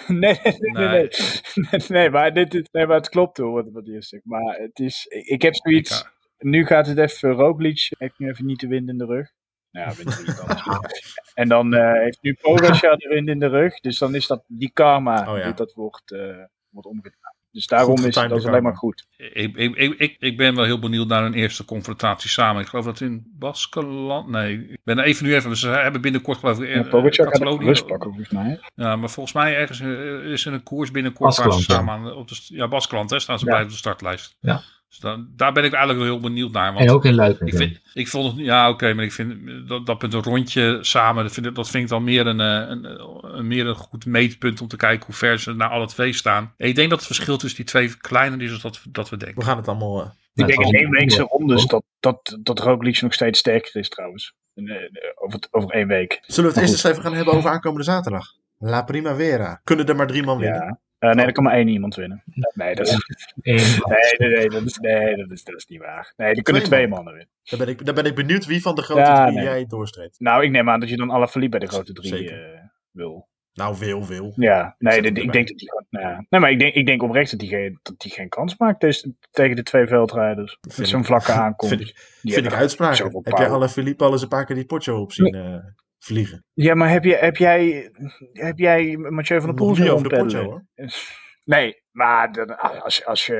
nee, nee, nee, nee. nee, maar, dit, nee, maar het klopt hoor, wat, wat je zegt. Maar het is, ik heb zoiets... Ik, nu gaat het even Roglic, heeft nu even niet de wind in de rug. Nou, ja, En dan uh, heeft nu Pogacar de wind in de rug. Dus dan is dat die karma oh, ja. dat wordt, uh, wordt omgedraaid. Dus daarom is dat is alleen maar goed. Ik, ik, ik, ik ben wel heel benieuwd naar een eerste confrontatie samen. Ik geloof dat in Baskeland. Nee, ik ben even nu even. Ze hebben binnenkort geloof ik. Ja, Pogacar gaat een rust pakken volgens mij. Ja, maar volgens mij ergens is er een koers binnenkort waar ze samen aan, op de ja Baskeland hè, staan ze ja. bij op de startlijst. Ja. Dus dan, daar ben ik eigenlijk wel heel benieuwd naar. Want en ook in Luik. Ik, vind, ik vond het, ja oké, okay, maar ik vind dat, dat met een rondje samen, dat vind, ik, dat vind ik dan meer een, een, een, meer een goed meetpunt om te kijken hoe ver ze naar alle twee staan. En ik denk dat het verschil tussen die twee kleiner is dan dat, dat we denken. We gaan het allemaal, uh, Ik denk in één weekse rondes dat, dat, dat Roglic nog steeds sterker is trouwens. In, eh, over, het- over één week. Zullen we het eerst eens even gaan hebben over aankomende zaterdag? La Primavera. Kunnen er maar drie man winnen? Ja. Eh, nee, er kan maar één iemand winnen. Nee, dat is, nee, nee, nee, dat is, nee dat, is, dat is niet waar. Nee, er kunnen Twee twee man. mannen winnen. Dan ben ik, dan ben ik benieuwd wie van de grote Ja, drie nee. jij doorstreept. Nou, ik neem aan dat je dan alle Philippe bij de grote drie eh, wil. Nou, veel, veel. Ja, nee, ik erbij. denk dat gewoon. nou ja. Nee, maar ik denk, ik denk oprecht dat hij geen, dat hij geen kans maakt tegen de twee veldrijders. Met zo'n ik- vlakke aankomst. Vind ik, Die vind ik zoveel Heb jij alle Philippe al eens een paar keer die potje op zien eh, vliegen? Ja, maar heb, je, heb, jij, heb jij Mathieu van der Poel niet over de potje hoor. Nee, maar dan, als, als je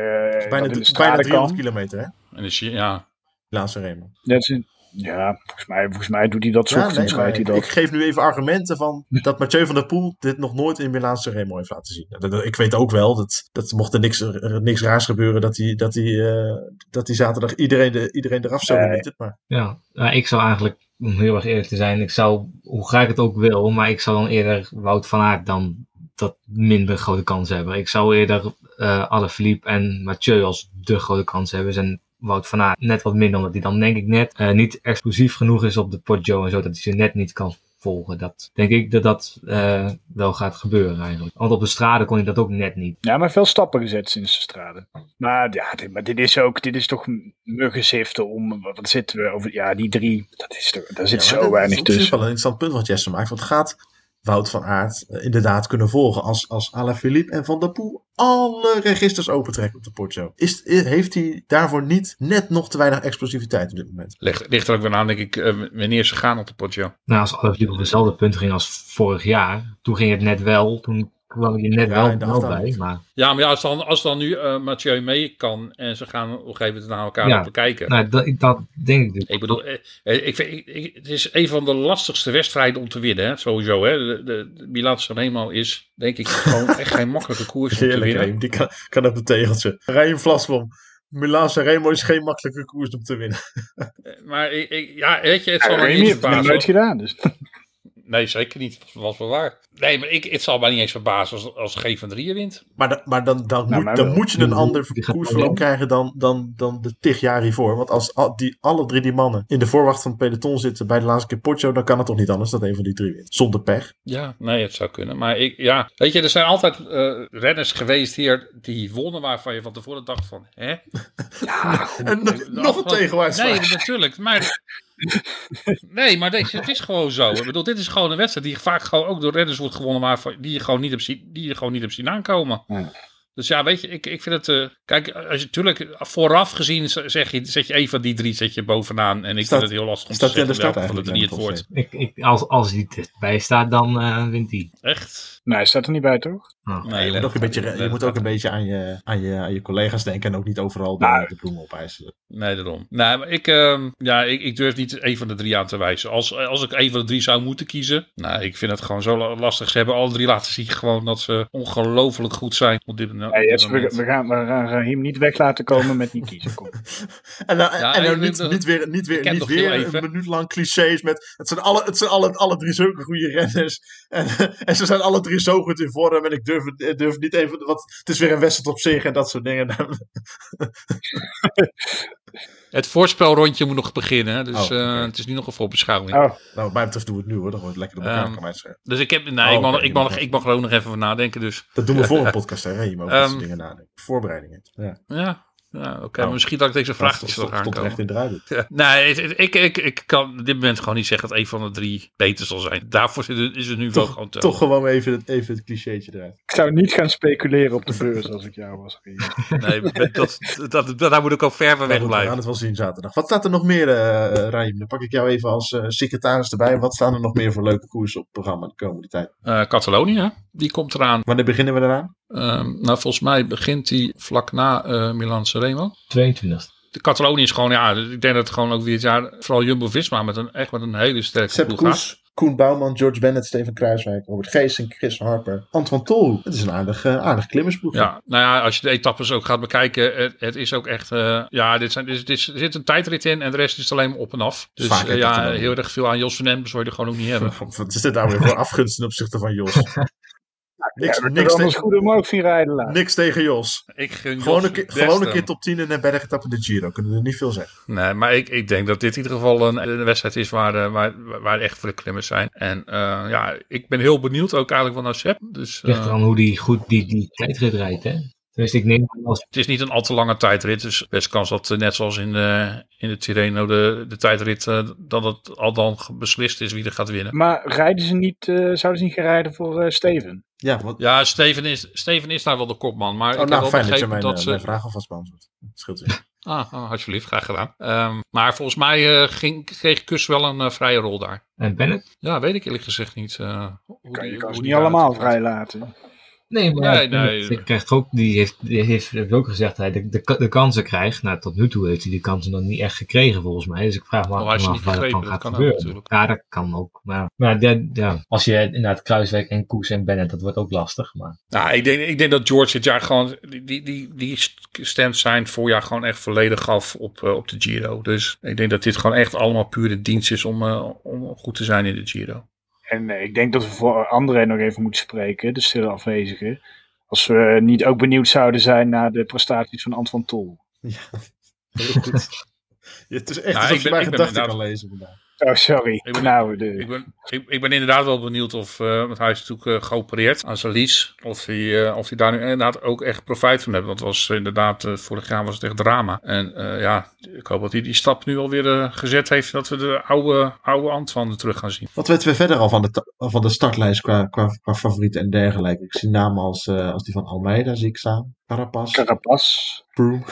Bijna, dat in de bijna straten 300 kan. kilometer hè? En dus, ja, Laatste Remo. Dat is, een- ja, volgens mij, volgens mij doet hij dat Ja, nee, rijdt hij ik, dat. ik geef nu even argumenten van dat Mathieu van der Poel dit nog nooit in Milaanse Remo heeft laten zien. Dat- dat- Ik weet ook wel dat, dat mocht er niks, er niks raars gebeuren, dat hij, dat hij, eh, dat hij zaterdag iedereen, de, iedereen eraf zou Nee. genieten. Maar Ja, nou, ik zou eigenlijk, om heel erg eerlijk te zijn, ik zou, hoe graag ik het ook wil, maar ik zou dan eerder Wout van Aert dan dat minder grote kans hebben. Ik zou eerder eh Alaphilippe en Mathieu als de grote kans hebben. En Wout van Aert net wat minder, omdat hij dan denk ik net eh, niet explosief genoeg is op de Poggio en zo, dat hij ze net niet kan volgen. Dat denk ik dat dat eh, wel gaat gebeuren eigenlijk. Want op de straden kon hij dat ook net niet. Ja, maar veel stappen gezet sinds de straten. Maar ja, dit, maar dit is ook, dit is toch muggenziften om, wat zitten we over, ja, die drie, dat is toch, daar zit Ja, zo dat weinig is op zich tussen. wel een interessant punt wat Jesse maakt. Want gaat Wout van Aert eh, inderdaad kunnen volgen als, als Alaphilippe en Van der Poel alle registers opentrekken op de Poggio? Is, i- heeft hij daarvoor niet net nog te weinig explosiviteit op dit moment? ligt, ligt er ook weer aan, denk ik, eh, wanneer ze gaan op de potje. Nou, als Alaphilippe op dezelfde punten ging als vorig jaar, toen ging het net wel, toen kwam je net Ja, wel, bij. Maar Ja, maar ja, als dan, als dan nu eh, Mathieu mee kan en ze gaan op een gegeven moment naar elkaar Ja. lopen kijken. nou, dat, dat denk ik dus. Ik bedoel, eh, eh, ik vind, ik, ik- het is een van de lastigste wedstrijden om te winnen, hè? sowieso. Hè? De, de, de Milan Sanremo is, denk ik, gewoon echt geen makkelijke koers om te winnen. Die kan, kan op een tegeltje. Rijn Vlasboom. Milaan Remo is geen makkelijke koers om te winnen. Maar ik, ik- ja, weet je, het Ja, zal Remy niet heeft het nooit gedaan, dus. Nee, zeker niet. Was wel waar. Nee, maar ik, het zal mij niet eens verbazen als, als G van drieën wint. Maar, da- maar dan, dan, Nou, moet, dan wel. moet je een ander koersverloop krijgen dan, dan, dan de tig jaar hiervoor. Want als al die, alle drie die mannen in de voorwacht van het peloton zitten bij de laatste keer Poggio, dan kan het toch niet anders dat een van die drie wint. Zonder pech. Ja, nee, het zou kunnen. Maar ik, ja, weet je, er zijn altijd eh, renners geweest hier die wonnen waarvan je van tevoren dacht van, hè? En nog- nog een tegenwaarts. Nee, natuurlijk. Maar, nee, maar deze, het is gewoon zo. Ik bedoel, dit is gewoon een wedstrijd die vaak gewoon ook door renners wordt gewonnen waarvan, die, je gewoon niet hebt zien, die je gewoon niet hebt zien aankomen. Ja. Dus ja, weet je, ik, ik vind het... eh, kijk, als je natuurlijk vooraf gezien zeg je, zet je een van die drie zet je bovenaan. En ik Staat- vind het heel lastig om te zeggen start welke van de drie het wordt. Ik, ik, als, als hij erbij staat, dan eh, wint hij. Echt? Nee, hij staat er niet bij, toch? Oh. Nee, je moet ook een beetje, je moet ook een beetje aan je, aan, je, aan je collega's denken en ook niet overal de, Nou. de bloemen opeisen. Nee, daarom. Nee, maar ik, ehm, ja, ik, ik durf niet een van de drie aan te wijzen. Als, als ik een van de drie zou moeten kiezen. Nou, ik vind het gewoon zo la- lastig. Ze hebben alle drie laten zien gewoon dat ze ongelooflijk goed zijn op dit, op we, moment. we gaan, we gaan Raheem niet weg laten komen met niet kiezen. Kom. En dan, Ja, en dan niet, niet weer, niet weer, niet weer even. een minuut lang clichés met. Het zijn alle, het zijn alle, alle drie zulke goede renners. En, en ze zijn alle drie zo goed in vorm. En ik durf, het- ik durf niet even. Het is weer een wedstrijd op zich en dat soort dingen. Het voorspelrondje moet nog beginnen. Dus Oh, eh, het is nu nog een voorbeschouwing. Oh, nou, wat mij betreft doen we het nu hoor. Dan wordt het lekker door elkaar Ehm. Dus ik heb, nee, Oh, ik, mag, ik, mag, ik mag er ook nog even over nadenken. Dus Dat doen we voor een podcast, hè? Je mag over soort dingen nadenken. Voorbereidingen. Ja. ja, ja oké. Oh. maar misschien dat ik deze vraag Dat niet stond, zal stond er echt aankomen. in. Ja. Nee, ik, ik, ik kan op dit moment gewoon niet zeggen dat een van de drie beter zal zijn. Daarvoor zit het- is het nu wel gewoon te Toch gewoon even het, even het clichétje eruit. ik zou niet gaan speculeren op de beurs als ik jou was. Nee, dat, dat, dat, daar moet ik ook ver van weg goed, we gaan blijven. het wel zien zaterdag. Wat staat er nog meer, eh Raim? Dan pak ik jou even als eh, secretaris erbij. Wat staan er nog meer voor leuke koersen op het programma de komende tijd? Eh Catalonië, die komt eraan. Wanneer beginnen we eraan? Ehm, nou, volgens mij begint die vlak na eh Milan Sanremo. 22. De Catalonië is gewoon, ja, ik denk dat het gewoon ook weer het jaar, vooral Jumbo-Visma met een, echt met een hele sterke Sepp ploeg gaat. Koes, Koen Bouwman, George Bennett, Steven Kruiswijk, Robert Geesink, Chris Harper, Antoine Tolhoek. Het is een aardig, eh, aardig klimmersploeg. Ja, nou ja, als je de etappes ook gaat bekijken, het, het is ook echt, eh, ja, dit zijn, dit, is- dit is- er zit een tijdrit in en de rest is alleen maar op en af. Dus eh, ja, heel erg veel aan Jos van Emden zou je er gewoon ook niet hebben. Wat is dit nou weer voor afgunst ten opzichte van Jos? Niks, ja, niks, tegen, goed om ook zien rijden laten. niks tegen Jos. Ik gun Gewoon Jos een, keer, gewoon een keer top 10 in de bergetappe de Giro. Kunnen we er niet veel zeggen. Nee, maar ik, ik denk dat dit in ieder geval een, een wedstrijd is waar, eh, waar, waar echt voor de klimmers zijn. En eh, ja, ik ben heel benieuwd ook eigenlijk van naar Sepp. Dus, ligt eh, hoe die goed die, die tijdrit rijdt, hè. Dus ik neem aan als het is niet een al te lange tijdrit. Dus best kans dat net zoals in, in de Tirreno de, de tijdrit, dat het al dan beslist is wie er gaat winnen. Maar rijden ze niet, eh, zouden ze niet gaan rijden voor eh, Steven? Ja, wat, Ja, Steven is, Steven is daar wel de kopman. Maar oh, ik heb nou, wel fijn dat je mijn, dat eh, ze... mijn vraag alvast beantwoordt. Scheelt u. Ah, oh, alsjeblieft, graag gedaan. Ehm, maar volgens mij eh, ging, kreeg Kus wel een eh, vrije rol daar. en Bennett. Ja, weet ik eerlijk gezegd niet. eh, hoe Kan, die- je kan hoe ze die niet allemaal vrij laten. Nee, maar Nee, ja, nee. Krijgt ook, die heeft, die heeft, heeft ook gezegd dat hij de, de, de kansen krijgt. Nou, tot nu toe heeft hij die kansen nog niet echt gekregen volgens mij. Dus ik vraag me Oh, af niet waar dat dan gaat kan gebeuren. natuurlijk. ja, dat kan ook. Maar, maar ja, ja, als je inderdaad Kruiswijk en Koes en Bennett, dat wordt ook lastig. Maar Nou, ik denk, ik denk dat George dit jaar gewoon die, die, die, die stemt zijn voorjaar gewoon echt volledig gaf op, eh, op de Giro. Dus ik denk dat dit gewoon echt allemaal pure dienst is om, eh, om goed te zijn in de Giro. En eh, ik denk dat we voor André nog even moeten spreken, de stille afwezige. Als we niet ook benieuwd zouden zijn naar de prestaties van Antoine Tol. Ja, heel goed. Ja, het is echt Nou, alsof ik je ben- mijn ik ben gedachten kan lezen vandaag. Oh, sorry. Ik ben- nou, de, Ik ben, ik, ik ben inderdaad wel benieuwd of, eh want hij is natuurlijk eh, geopereerd aan zijn of hij, eh, of hij daar nu inderdaad ook echt profijt van heeft. Want het was inderdaad, eh, vorig jaar was het echt drama. En eh, ja, ik hoop dat hij die stap nu alweer eh, gezet heeft, dat we de oude, oude Antoine terug gaan zien. Wat weten we verder al van de, van de startlijst qua, qua, qua favorieten en dergelijke? Ik zie namen als, eh, als die van Almeida, zie ik staan. Carapaz, Carapaz. Broom,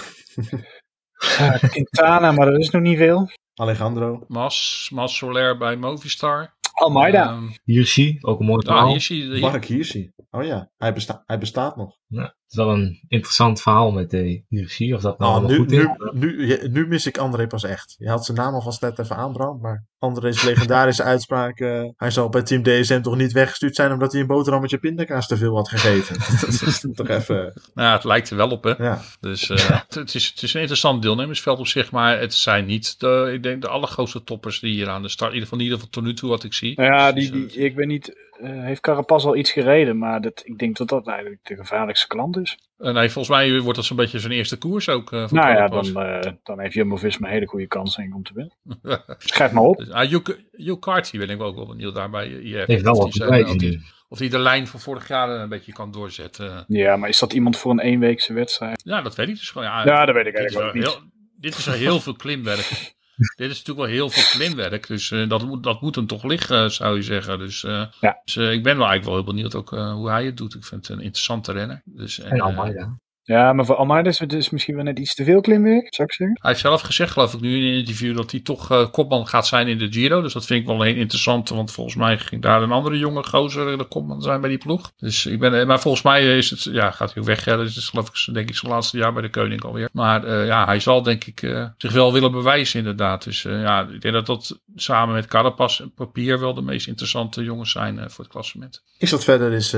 Ja, Quintana, maar dat is nog niet veel. Alejandro. Mas, Mas Soler bij Movistar. Almeida. Ehm, Hirschi, ook een mooi ah, verhaal. hier zie je, hier- Mark Hirschi. Oh ja, hij, besta hij bestaat nog. Ja, het is wel een interessant verhaal met de Hirschi. Of dat nou Oh, allemaal nu, goed is. nu, nu, nu mis ik André pas echt. Je had zijn naam alvast net even aanbrand, maar André's legendarische uitspraak. eh, hij zal bij Team DSM toch niet weggestuurd zijn omdat hij een boterhammetje pindakaas te veel had gegeten. dat is toch even. nou, ja, het lijkt er wel op, hè. Ja. Dus eh, het, het is, het is een interessant deelnemersveld op zich, maar het zijn niet de, ik denk, de allergrootste toppers die hier aan de start, in ieder geval, in ieder geval tot nu toe wat ik zie. Ja, Dus, die, die, ik weet niet, eh, heeft Carapaz al iets gereden, maar dat, ik denk dat dat eigenlijk de gevaarlijkste klant is. eh, nee, volgens mij wordt dat zo'n beetje zijn eerste koers ook. eh voor nou ja, dan, dan heeft Jumbo-Visma een hele goede kans denk ik, om te winnen. Schrijf maar op. Dus, ah, Hugh Hugh Carty ben ik ook wel benieuwd daar bij IF. heeft wel Of wat of hij de lijn van vorig jaar een beetje kan doorzetten. Ja, maar is dat iemand voor een eenweekse wedstrijd? Ja, dat weet ik dus gewoon. Ja, Ja, dat weet ik dit is eigenlijk ook niet. heel, dit is wel heel veel klimwerk. dit is natuurlijk wel heel veel klimwerk. Dus eh, dat, moet, dat moet hem toch liggen, zou je zeggen. Dus, eh, Ja. dus eh, ik ben wel eigenlijk wel heel benieuwd ook eh, hoe hij het doet. Ik vind het een interessante renner. Dus, en, En eh, Almeida. Ja, maar voor Almeida is het dus misschien wel net iets te veel klimwerk, zou ik zeggen. hij heeft zelf gezegd, geloof ik, nu in een interview dat hij toch eh, kopman gaat zijn in de Giro. Dus dat vind ik wel heel interessant, want volgens mij ging daar een andere jonge gozer de kopman zijn bij die ploeg. Dus ik ben, eh, maar volgens mij is het, ja, gaat hij ook weg. Ja, dus het is geloof ik, denk ik, zijn laatste jaar bij de Koning alweer. Maar eh, ja, hij zal denk ik eh, zich wel willen bewijzen inderdaad. Dus eh, ja, ik denk dat dat samen met Carapaz en Papier wel de meest interessante jongens zijn eh, voor het klassement. Ik zat verder is.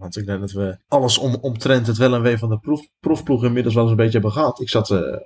Want ik denk dat we alles om, omtrent het wel en wee van de proef, proefploeg inmiddels wel eens een beetje hebben gehad. Ik zat eh,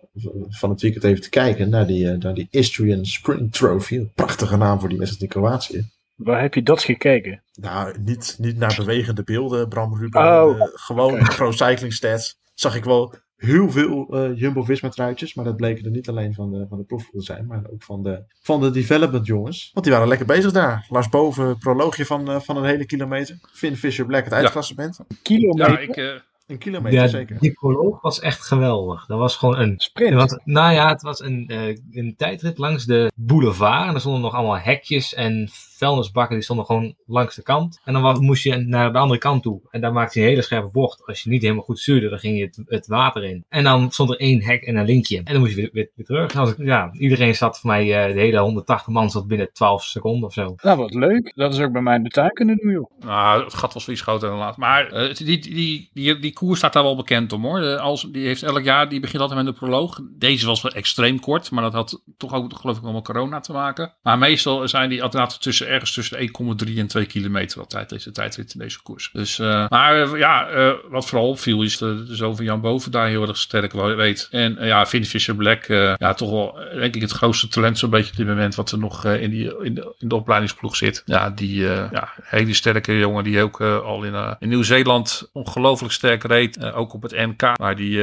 van het weekend even te kijken naar die, eh, naar die Istrian Sprint Trophy. Een prachtige naam voor die wedstrijd in Kroatië. Waar heb je dat gekeken? Nou, niet, niet naar bewegende beelden, Bram Ruben. Oh, eh, gewoon oké. pro cycling stats. Zag ik wel heel veel eh, Jumbo-Visma truitjes. Maar dat bleken er niet alleen van de, van de te zijn. Maar ook van de, van de development jongens. Want die waren lekker bezig daar. Lars Boven, proloogje van, eh, van een hele kilometer. Finn Fisher Black, het eindklassement. Kilometer? Ja, ik, eh, Een kilometer Ja, zeker. die proloog was echt geweldig. Dat was gewoon een Sprint. Was, nou ja, het was een, eh, een tijdrit langs de boulevard. En er stonden nog allemaal hekjes en vuilnisbakken. Die stonden gewoon langs de kant. En dan moest je naar de andere kant toe. En daar maakte je een hele scherpe bocht. Als je niet helemaal goed stuurde, dan ging je het, het water in. En dan stond er één hek en een linkje. En dan moest je weer, weer, weer terug. En als ik, ja, iedereen zat voor mij, eh, de hele 180 man zat binnen 12 seconden of zo. Nou, wat leuk. Dat is ook bij mij in de tuin kunnen doen, joh. Nou, het gat was iets groter dan laat. Maar eh, die, die, die, die koers staat daar wel bekend om hoor. De, als, die heeft elk jaar, die begint altijd met een proloog. Deze was wel extreem kort, maar dat had toch ook geloof ik met corona te maken. Maar meestal zijn die altijd tussen ergens tussen de 1,3 en 2 kilometer altijd deze tijdrit in deze koers. Dus, uh, maar uh, ja, uh, wat vooral opviel is de, de zoon van Jan Boven daar heel erg sterk weet. En ja, Finn Fisher Black, ja, toch wel denk ik het grootste talent zo'n beetje op dit moment wat er nog in, die, in, de, in de opleidingsploeg zit. Ja, die ja, hele sterke jongen die ook al in, in Nieuw-Zeeland ongelooflijk sterk reed. ook op het NK, waar die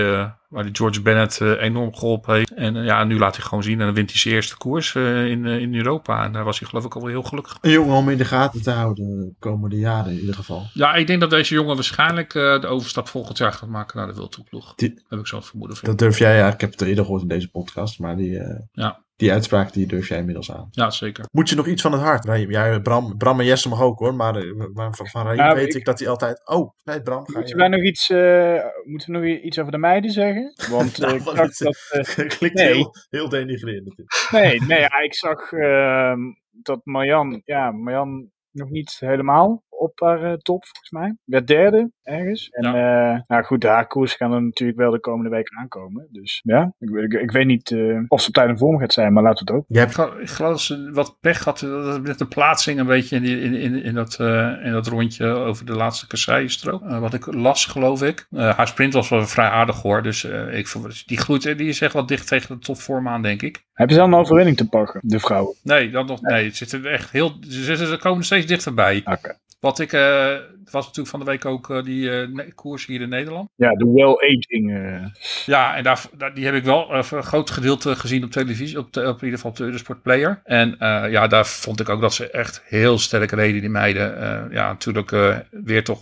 waar die George Bennett uh, enorm geholpen heeft. En uh, ja, nu laat hij gewoon zien en dan wint hij zijn eerste koers uh, in, in Europa. En daar was hij geloof ik al wel heel gelukkig. Een jongen om in de gaten te houden de komende jaren in ieder geval. Ja, ik denk dat deze jongen waarschijnlijk de overstap volgend jaar gaat maken naar de wildtoeploeg. Heb ik zo vermoeden van. Dat durf jij, ja, ik heb het eerder gehoord in deze podcast, maar die... ja die uitspraak die durf jij inmiddels aan. Ja, zeker. Moet je nog iets van het hart? Ja, Bram, Bram en Jesse mag ook hoor, maar, maar van, van Raim ja, weet ik... ik... dat hij altijd... Oh, nee, Bram, ga moeten, wij nog iets, uh, moeten we nog iets over de meiden zeggen? Want nou, ik zag dat... Uh, klinkt nee. heel, heel denigrerend. Nee, nee ja, ik zag uh, dat Marjan, ja, Marjan nog niet helemaal op haar uh, top, volgens mij. Werd derde ergens. En ja. uh, nou goed, haar koers gaan er natuurlijk wel de komende weken aankomen. Dus ja, ik, ik, ik weet niet uh, of ze op tijd in vorm gaat zijn, maar laten we het ook. Je hebt... Ik geloof dat ze wat pech had met de plaatsing een beetje in, in, in, in, dat, in dat rondje over de laatste kasseienstrook. wat ik las, geloof ik. haar sprint was wel vrij aardig hoor. Dus ik, die groeit, die is echt wat dicht tegen de topvorm aan, denk ik. Hebben ze al een overwinning te pakken, de vrouwen? Nee, dat nog, nee. Het zit er echt heel, ze, ze komen steeds dichterbij. Oké. Okay. Wat ik, uh, was natuurlijk van de week ook uh, die uh, koers hier in Nederland. Ja, de well-aging. Ja, en daar, daar, die heb ik wel een groot gedeelte gezien op televisie, op, op in ieder geval op de Eurosport Player. En ja, daar vond ik ook dat ze echt heel sterk reden, die meiden. ja, natuurlijk weer toch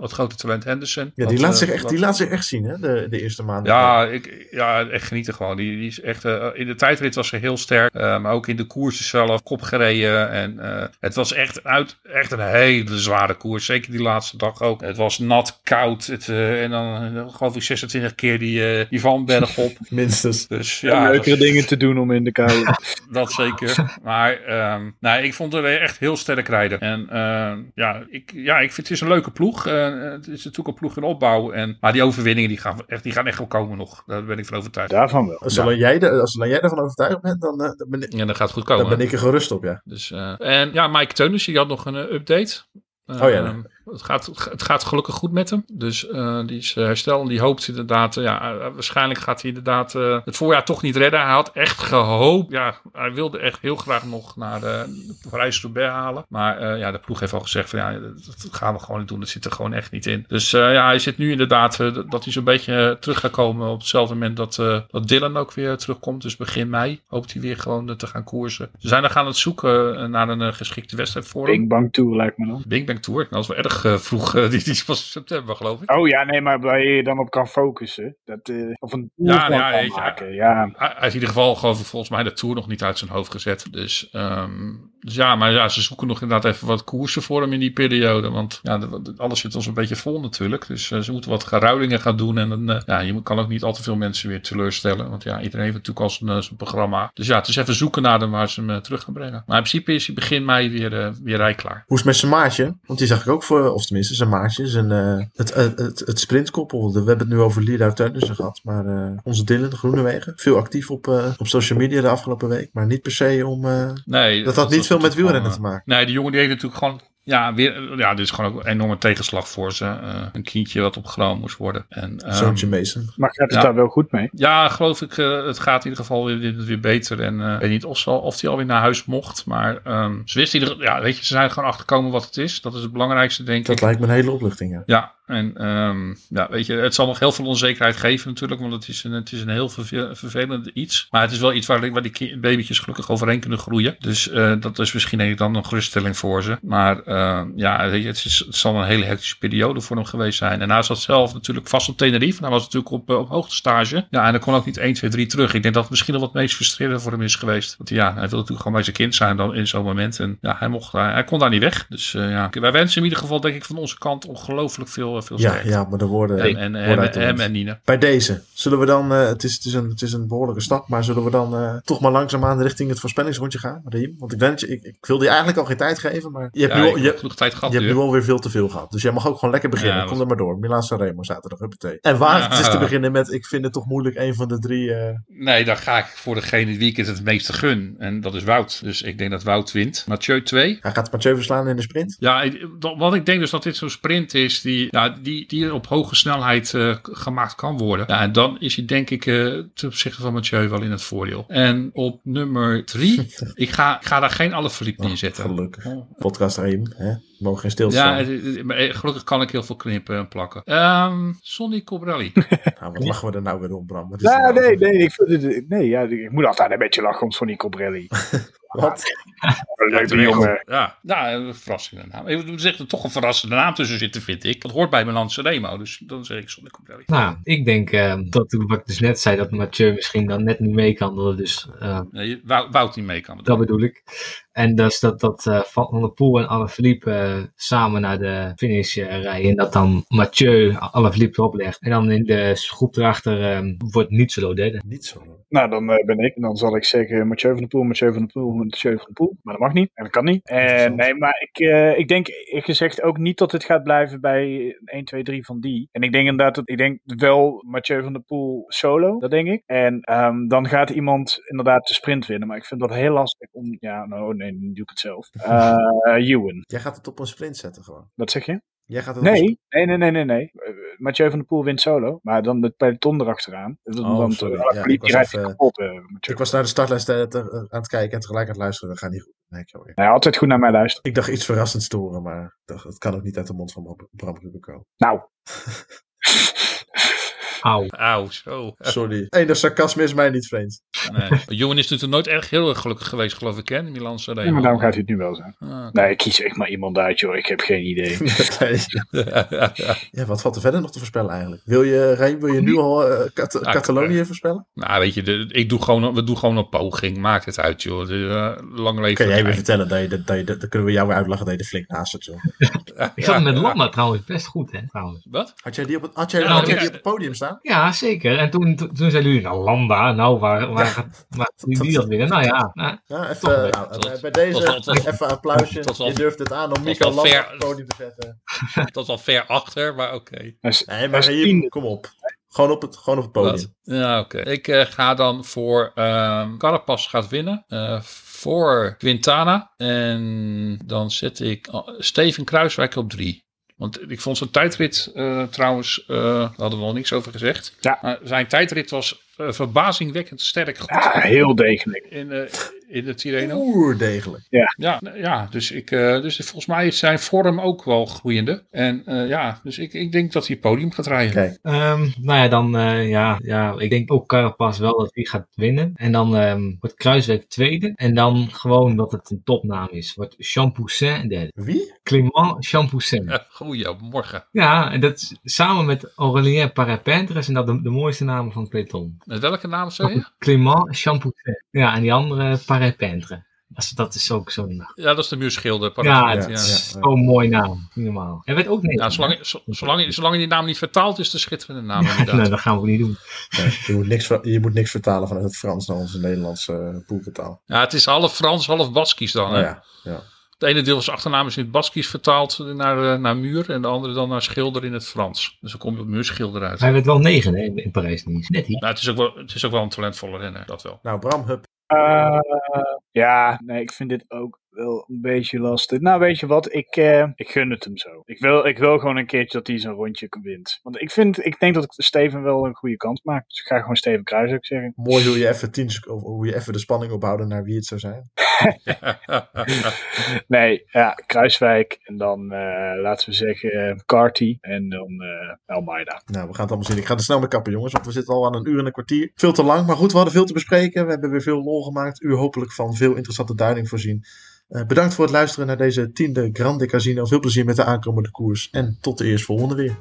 het grote talent Henderson. Ja, die, laat, zich echt, die laat zich echt zien, hè, de, de eerste maanden. Ja, ik, ja, echt genieten gewoon. Die, die is echt, in de tijdrit was ze heel sterk, maar ook in de koersen zelf, kop gereden. En het was echt, uit, echt een hele hele zware koers. Zeker die laatste dag ook. Het was nat, koud. Het, uh, en dan uh, geloof ik 26 keer die, uh, die Vanberg op. Minstens. Dus, ja, leukere dingen te doen om in de kou. dat zeker. Maar um, nou, ik vond het echt heel sterk rijden. En uh, ja, ik, ja, ik vind het is een leuke ploeg. het is natuurlijk een ploeg in opbouw. En, maar die overwinningen die gaan, echt, die gaan echt wel komen nog. Daar ben ik van overtuigd. Daarvan wel. Als, alleen, jij, als alleen jij ervan overtuigd bent, dan, dan ben ik... Ja, dan gaat het goed komen. Dan ben ik er gerust op, ja. Dus, en ja, Mike Teunissen, die had nog een update. Oh ja. Ehm, het, gaat, het gaat gelukkig goed met hem. Dus uh, die is herstel en die hoopt inderdaad. Uh, ja, waarschijnlijk gaat hij inderdaad het voorjaar toch niet redden. Hij had echt gehoopt. Ja, hij wilde echt heel graag nog naar de, de Parijs-Roubaix halen. Maar ja, de ploeg heeft al gezegd van ja, dat gaan we gewoon niet doen. Dat zit er gewoon echt niet in. Dus ja, hij zit nu inderdaad dat hij zo'n beetje terug gaat komen op hetzelfde moment dat, dat Dylan ook weer terugkomt. Dus begin mei hoopt hij weer gewoon te gaan koersen. Ze zijn er gaan het zoeken naar een geschikte wedstrijd voor hem. Big Bang Tour lijkt me dan. Big Bang Tour. Nou, dat is wel erg uh, vroeg. Uh, die, die is pas september, geloof ik. Oh ja, nee, maar waar je dan op kan focussen. Dat, uh, of een ja, ja, kan maken. Je, ja. Hij heeft in ieder geval, geloof ik, volgens mij de Tour nog niet uit zijn hoofd gezet. Dus, um, dus ja, maar ja, ze zoeken nog inderdaad even wat koersen voor hem in die periode. Want ja, alles zit ons een beetje vol natuurlijk. Dus ze moeten wat geruilingen gaan doen. En dan, ja, je kan ook niet al te veel mensen weer teleurstellen. Want ja, iedereen heeft natuurlijk al zijn, zijn programma. Dus ja, het is even zoeken naar hem waar ze hem terug gaan brengen. Maar in principe is hij begin mei weer, weer rijklaar. Hoe is het met zijn maatje? Want die zag ik ook voor, of tenminste zijn maatje, zijn, uh, het, het, het, het, sprintkoppel. We hebben het nu over Lida Teunissen gehad, maar uh, onze Dylan Groenewegen, veel actief op, op social media de afgelopen week, maar niet per se om, nee, dat had niet veel met wielrennen te maken. Nee, die jongen die heeft natuurlijk gewoon ja, weer, ja, dit is gewoon ook een enorme tegenslag voor ze. Uh, een kindje wat opgenomen moest worden. En, um, Zoontje Mason. Maar gaat het daar wel goed mee? Ja, geloof ik. Uh, het gaat in ieder geval weer, weer beter. En uh, ik weet niet of, ze al, of hij alweer naar huis mocht. Maar um, ze wisten ieder, ja, weet je, ze zijn gewoon achterkomen wat het is. Dat is het belangrijkste, denk dat ik. Dat lijkt me een hele opluchting, ja. Ja, en um, ja, weet je, het zal nog heel veel onzekerheid geven natuurlijk. Want het is een, het is een heel vervelend iets. Maar het is wel iets waar, waar die babytjes gelukkig overheen kunnen groeien. Dus dat is misschien denk ik dan een geruststelling voor ze. Maar ja, het, is, het zal een hele hectische periode voor hem geweest zijn. En hij zat zelf natuurlijk vast op Tenerife. Hij was natuurlijk op, eh, op hoogtestage. Ja, en dan kon ook niet 1, 2, 3 terug. Ik denk dat het misschien nog wat meest frustrerend voor hem is geweest. Want ja, hij wilde natuurlijk gewoon bij zijn kind zijn dan in zo'n moment. En ja, hij, mocht, hij, hij kon daar niet weg. Dus uh, ja, wij wensen in ieder geval denk ik van onze kant ongelooflijk veel, veel sterkte. Ja, ja, maar de woorden... En, en, en, en, hem en Nina. Bij deze, zullen we dan... Uh, het, is, het, is een, het is een behoorlijke stap, maar zullen we dan uh, toch maar langzaamaan richting het voorspellingsrondje gaan, Riem? Want ik, wens, ik, ik wilde je eigenlijk al geen tijd geven, maar je hebt, ja, nu, genoeg tijd gehad Je hebt nu. alweer veel te veel gehad. Dus jij mag ook gewoon lekker beginnen. Ja, Kom er maar door. Milan Sanremo zaterdag, huppatee. En waar het is te beginnen met, ik vind het toch moeilijk, een van de drie... eh, Nee, dan ga ik voor degene wie ik het het meeste gun. En dat is Wout. Dus ik denk dat Wout wint. Mathieu 2. hij gaat Mathieu verslaan in de sprint. Ja, wat ik denk dus dat dit zo'n sprint is die, ja, die, die op hoge snelheid eh, gemaakt kan worden. Ja, en dan is hij denk ik eh, ten opzichte van Mathieu wel in het voordeel. En op nummer drie, ik ga, ik ga daar geen alle verliep Oh, neerzetten. gelukkig. Podcast Reem, hè? We mogen geen stilstaan. Ja, het- het- maar, eh, gelukkig kan ik heel veel knippen en plakken. Ehm Sonny Cobrelli. Nou, wat lachen we er nou weer om, Bram? Wat is Ja, nou? nee, nee, ik, nee ja, ik moet altijd een beetje lachen om Sonny Cobrelli. Wat? Ja, ja, een verrassende naam. Ik moet zeggen, er toch een verrassende naam tussen zitten, vind ik. Dat hoort bij Milan Sanremo, dus dan zeg ik Cobrelli. Nou, ik denk eh, dat wat ik dus net zei, dat Mathieu misschien dan net niet mee kan. Dat dus, eh, Nee, Wout, Wout niet mee kan. dat bedoel ik. En dus dat, dat eh, Van der Poel en Alaphilippe eh samen naar de finish rijden. En dat dan Mathieu Alaphilippe erop legt. En dan in de groep erachter wordt niet zo derde. Niet zo. Nou, dan eh, ben ik. En dan zal ik zeggen Mathieu van der Poel, Mathieu van der Poel, Mathieu van der Poel. Maar dat mag niet. En dat kan niet. En nee, maar ik, eh, ik denk gezegd ook niet dat het gaat blijven bij 1, 2, 3 van die. En ik denk inderdaad dat, ik denk wel Mathieu van der Poel solo. Dat denk ik. En ehm, dan gaat iemand inderdaad de sprint winnen. Maar ik vind dat heel lastig om, ja, nou nee, nu doe ik het zelf. Eh Ewan. Jij gaat het op een sprint zetten gewoon. Wat zeg je? Jij gaat het Nee, nee, nee, nee, nee. nee. Eh, Mathieu van der Poel wint solo, maar dan het peloton erachteraan. Dan, Oh, dan sorry. Ja, ik was even- kapot, eh. Ik was naar de startlijst eh, te- aan het kijken en tegelijk aan het luisteren. Dat gaat niet goed. Nee. Nee, altijd goed naar mij luisteren. ik dacht iets verrassends te horen, maar dacht, dat kan ook niet uit de mond van Bram- Bram Ruben komen. Nou, Auw. Auw, zo. Sorry. Eender sarcasme is mij niet vreemd. Nee. Johan is natuurlijk nooit erg heel erg gelukkig geweest, geloof ik, hè? in Milan Sanremo. ja, maar daarom gaat hij het nu wel zijn. Ah, Nee, ik kies echt maar iemand uit, joh. Ik heb geen idee. Ja, wat valt er verder nog te voorspellen eigenlijk? Wil je, wil je nu al eh, Cat- Ja, Catalonië voorspellen? nou, weet je, de, ik doe gewoon, we doen gewoon een poging. Maakt het uit, joh. De, eh, lang leven Kun jij weer eind. vertellen dat je, dat, dat je, dat, dan kunnen we jou weer uitlachen dat je er flink naast zit, joh. Ik zat met ja. Landa trouwens best goed, hè? Trouwens. Wat? Had jij die op het, had jij, Ja, had jij ja. die op het podium staan? Ja, zeker. En toen, toen, toen zeiden jullie, nou Landa, nou waar, waar gaat waar die, die dat winnen? Nou ja, nou, Ja, even, Toch wel. nou, Dat- bij- deze dat- dat- even een applausje. was- je durft het aan om was Michael wel Landa fair. op het podium te zetten. Dat is al ver achter, maar oké. Nee, maar hier, kom op. Gewoon op het, gewoon op het podium. Ja, oké. Ik eh, ga dan voor ehm Carapaz gaat winnen. eh, voor Quintana. En dan zet ik Steven Kruiswijk op drie. Want ik vond zijn tijdrit eh, trouwens, eh, daar hadden we al niks over gezegd. Ja. Maar zijn tijdrit was eh, verbazingwekkend sterk goed Ja, heel degelijk. in, in de Tirreno. Oer degelijk. Ja, nou ja dus, ik, eh, dus volgens mij is zijn vorm ook wel groeiende. En eh, ja, dus ik, ik denk dat hij podium gaat rijden. Kijk, Ehm, nou ja, dan, eh, ja, ja, ik denk ook Carapaz wel dat hij gaat winnen. En dan ehm, wordt Kruiswijk tweede. En dan gewoon dat het een topnaam is. Wordt Champoussin derde. wie? Clément Champoussin. Ja, Goedemorgen. Ja, en dat is samen met Aurélien Parapintre zijn dat de, de mooiste namen van het peloton. Met welke naam zei je? Clément Champoussin. Ja, en die andere Parapintre. Dat is, dat is ook zo'n... Ja, dat is de muurschilder. Ja, ja. is zo'n mooie naam. Normaal. Hij werd ook niet. Ja, zolang, zo- zolang, zolang je die naam niet vertaalt, is het een schitterende naam inderdaad. nee, dat gaan we ook niet doen. Nee, je, moet niks, je moet niks vertalen vanuit het Frans naar onze Nederlandse uh, poelvertaal. Ja, het is half Frans, half Baskisch dan. Hè? Ja, ja. Het ene deel van zijn achternaam is in het Baskisch vertaald naar, eh, naar muur en de andere dan naar schilder in het Frans. Dus dan kom je op muurschilder uit. Hij werd wel negen hè, in Parijs niet. Net niet. Nou, het, is ook wel, het is ook wel een talentvolle renner, dat wel. Nou, Bram, hup. Eh, ja, nee, ik vind dit ook wel een beetje lastig. Nou, weet je wat? Ik, eh, ik gun het hem zo. Ik wil, ik wil gewoon een keertje dat hij zo'n rondje wint. Want ik, vind, ik denk dat Steven wel een goede kans maak. Dus ik ga gewoon Steven Kruis ook zeggen. Mooi hoe je even, tien, hoe je even de spanning opbouwde naar wie het zou zijn. Nee, ja, Kruiswijk. En dan eh, laten we zeggen eh, Carty. En dan eh Almeida. Nou, we gaan het allemaal zien. Ik ga er snel mee kappen, jongens, want we zitten al aan een uur en een kwartier. Veel te lang, maar goed, we hadden veel te bespreken. We hebben weer veel lol gemaakt. U hopelijk van veel interessante duiding voorzien. Eh, bedankt voor het luisteren naar deze tiende Grande Casino. Veel plezier met de aankomende koers. En tot de eerstvolgende weer.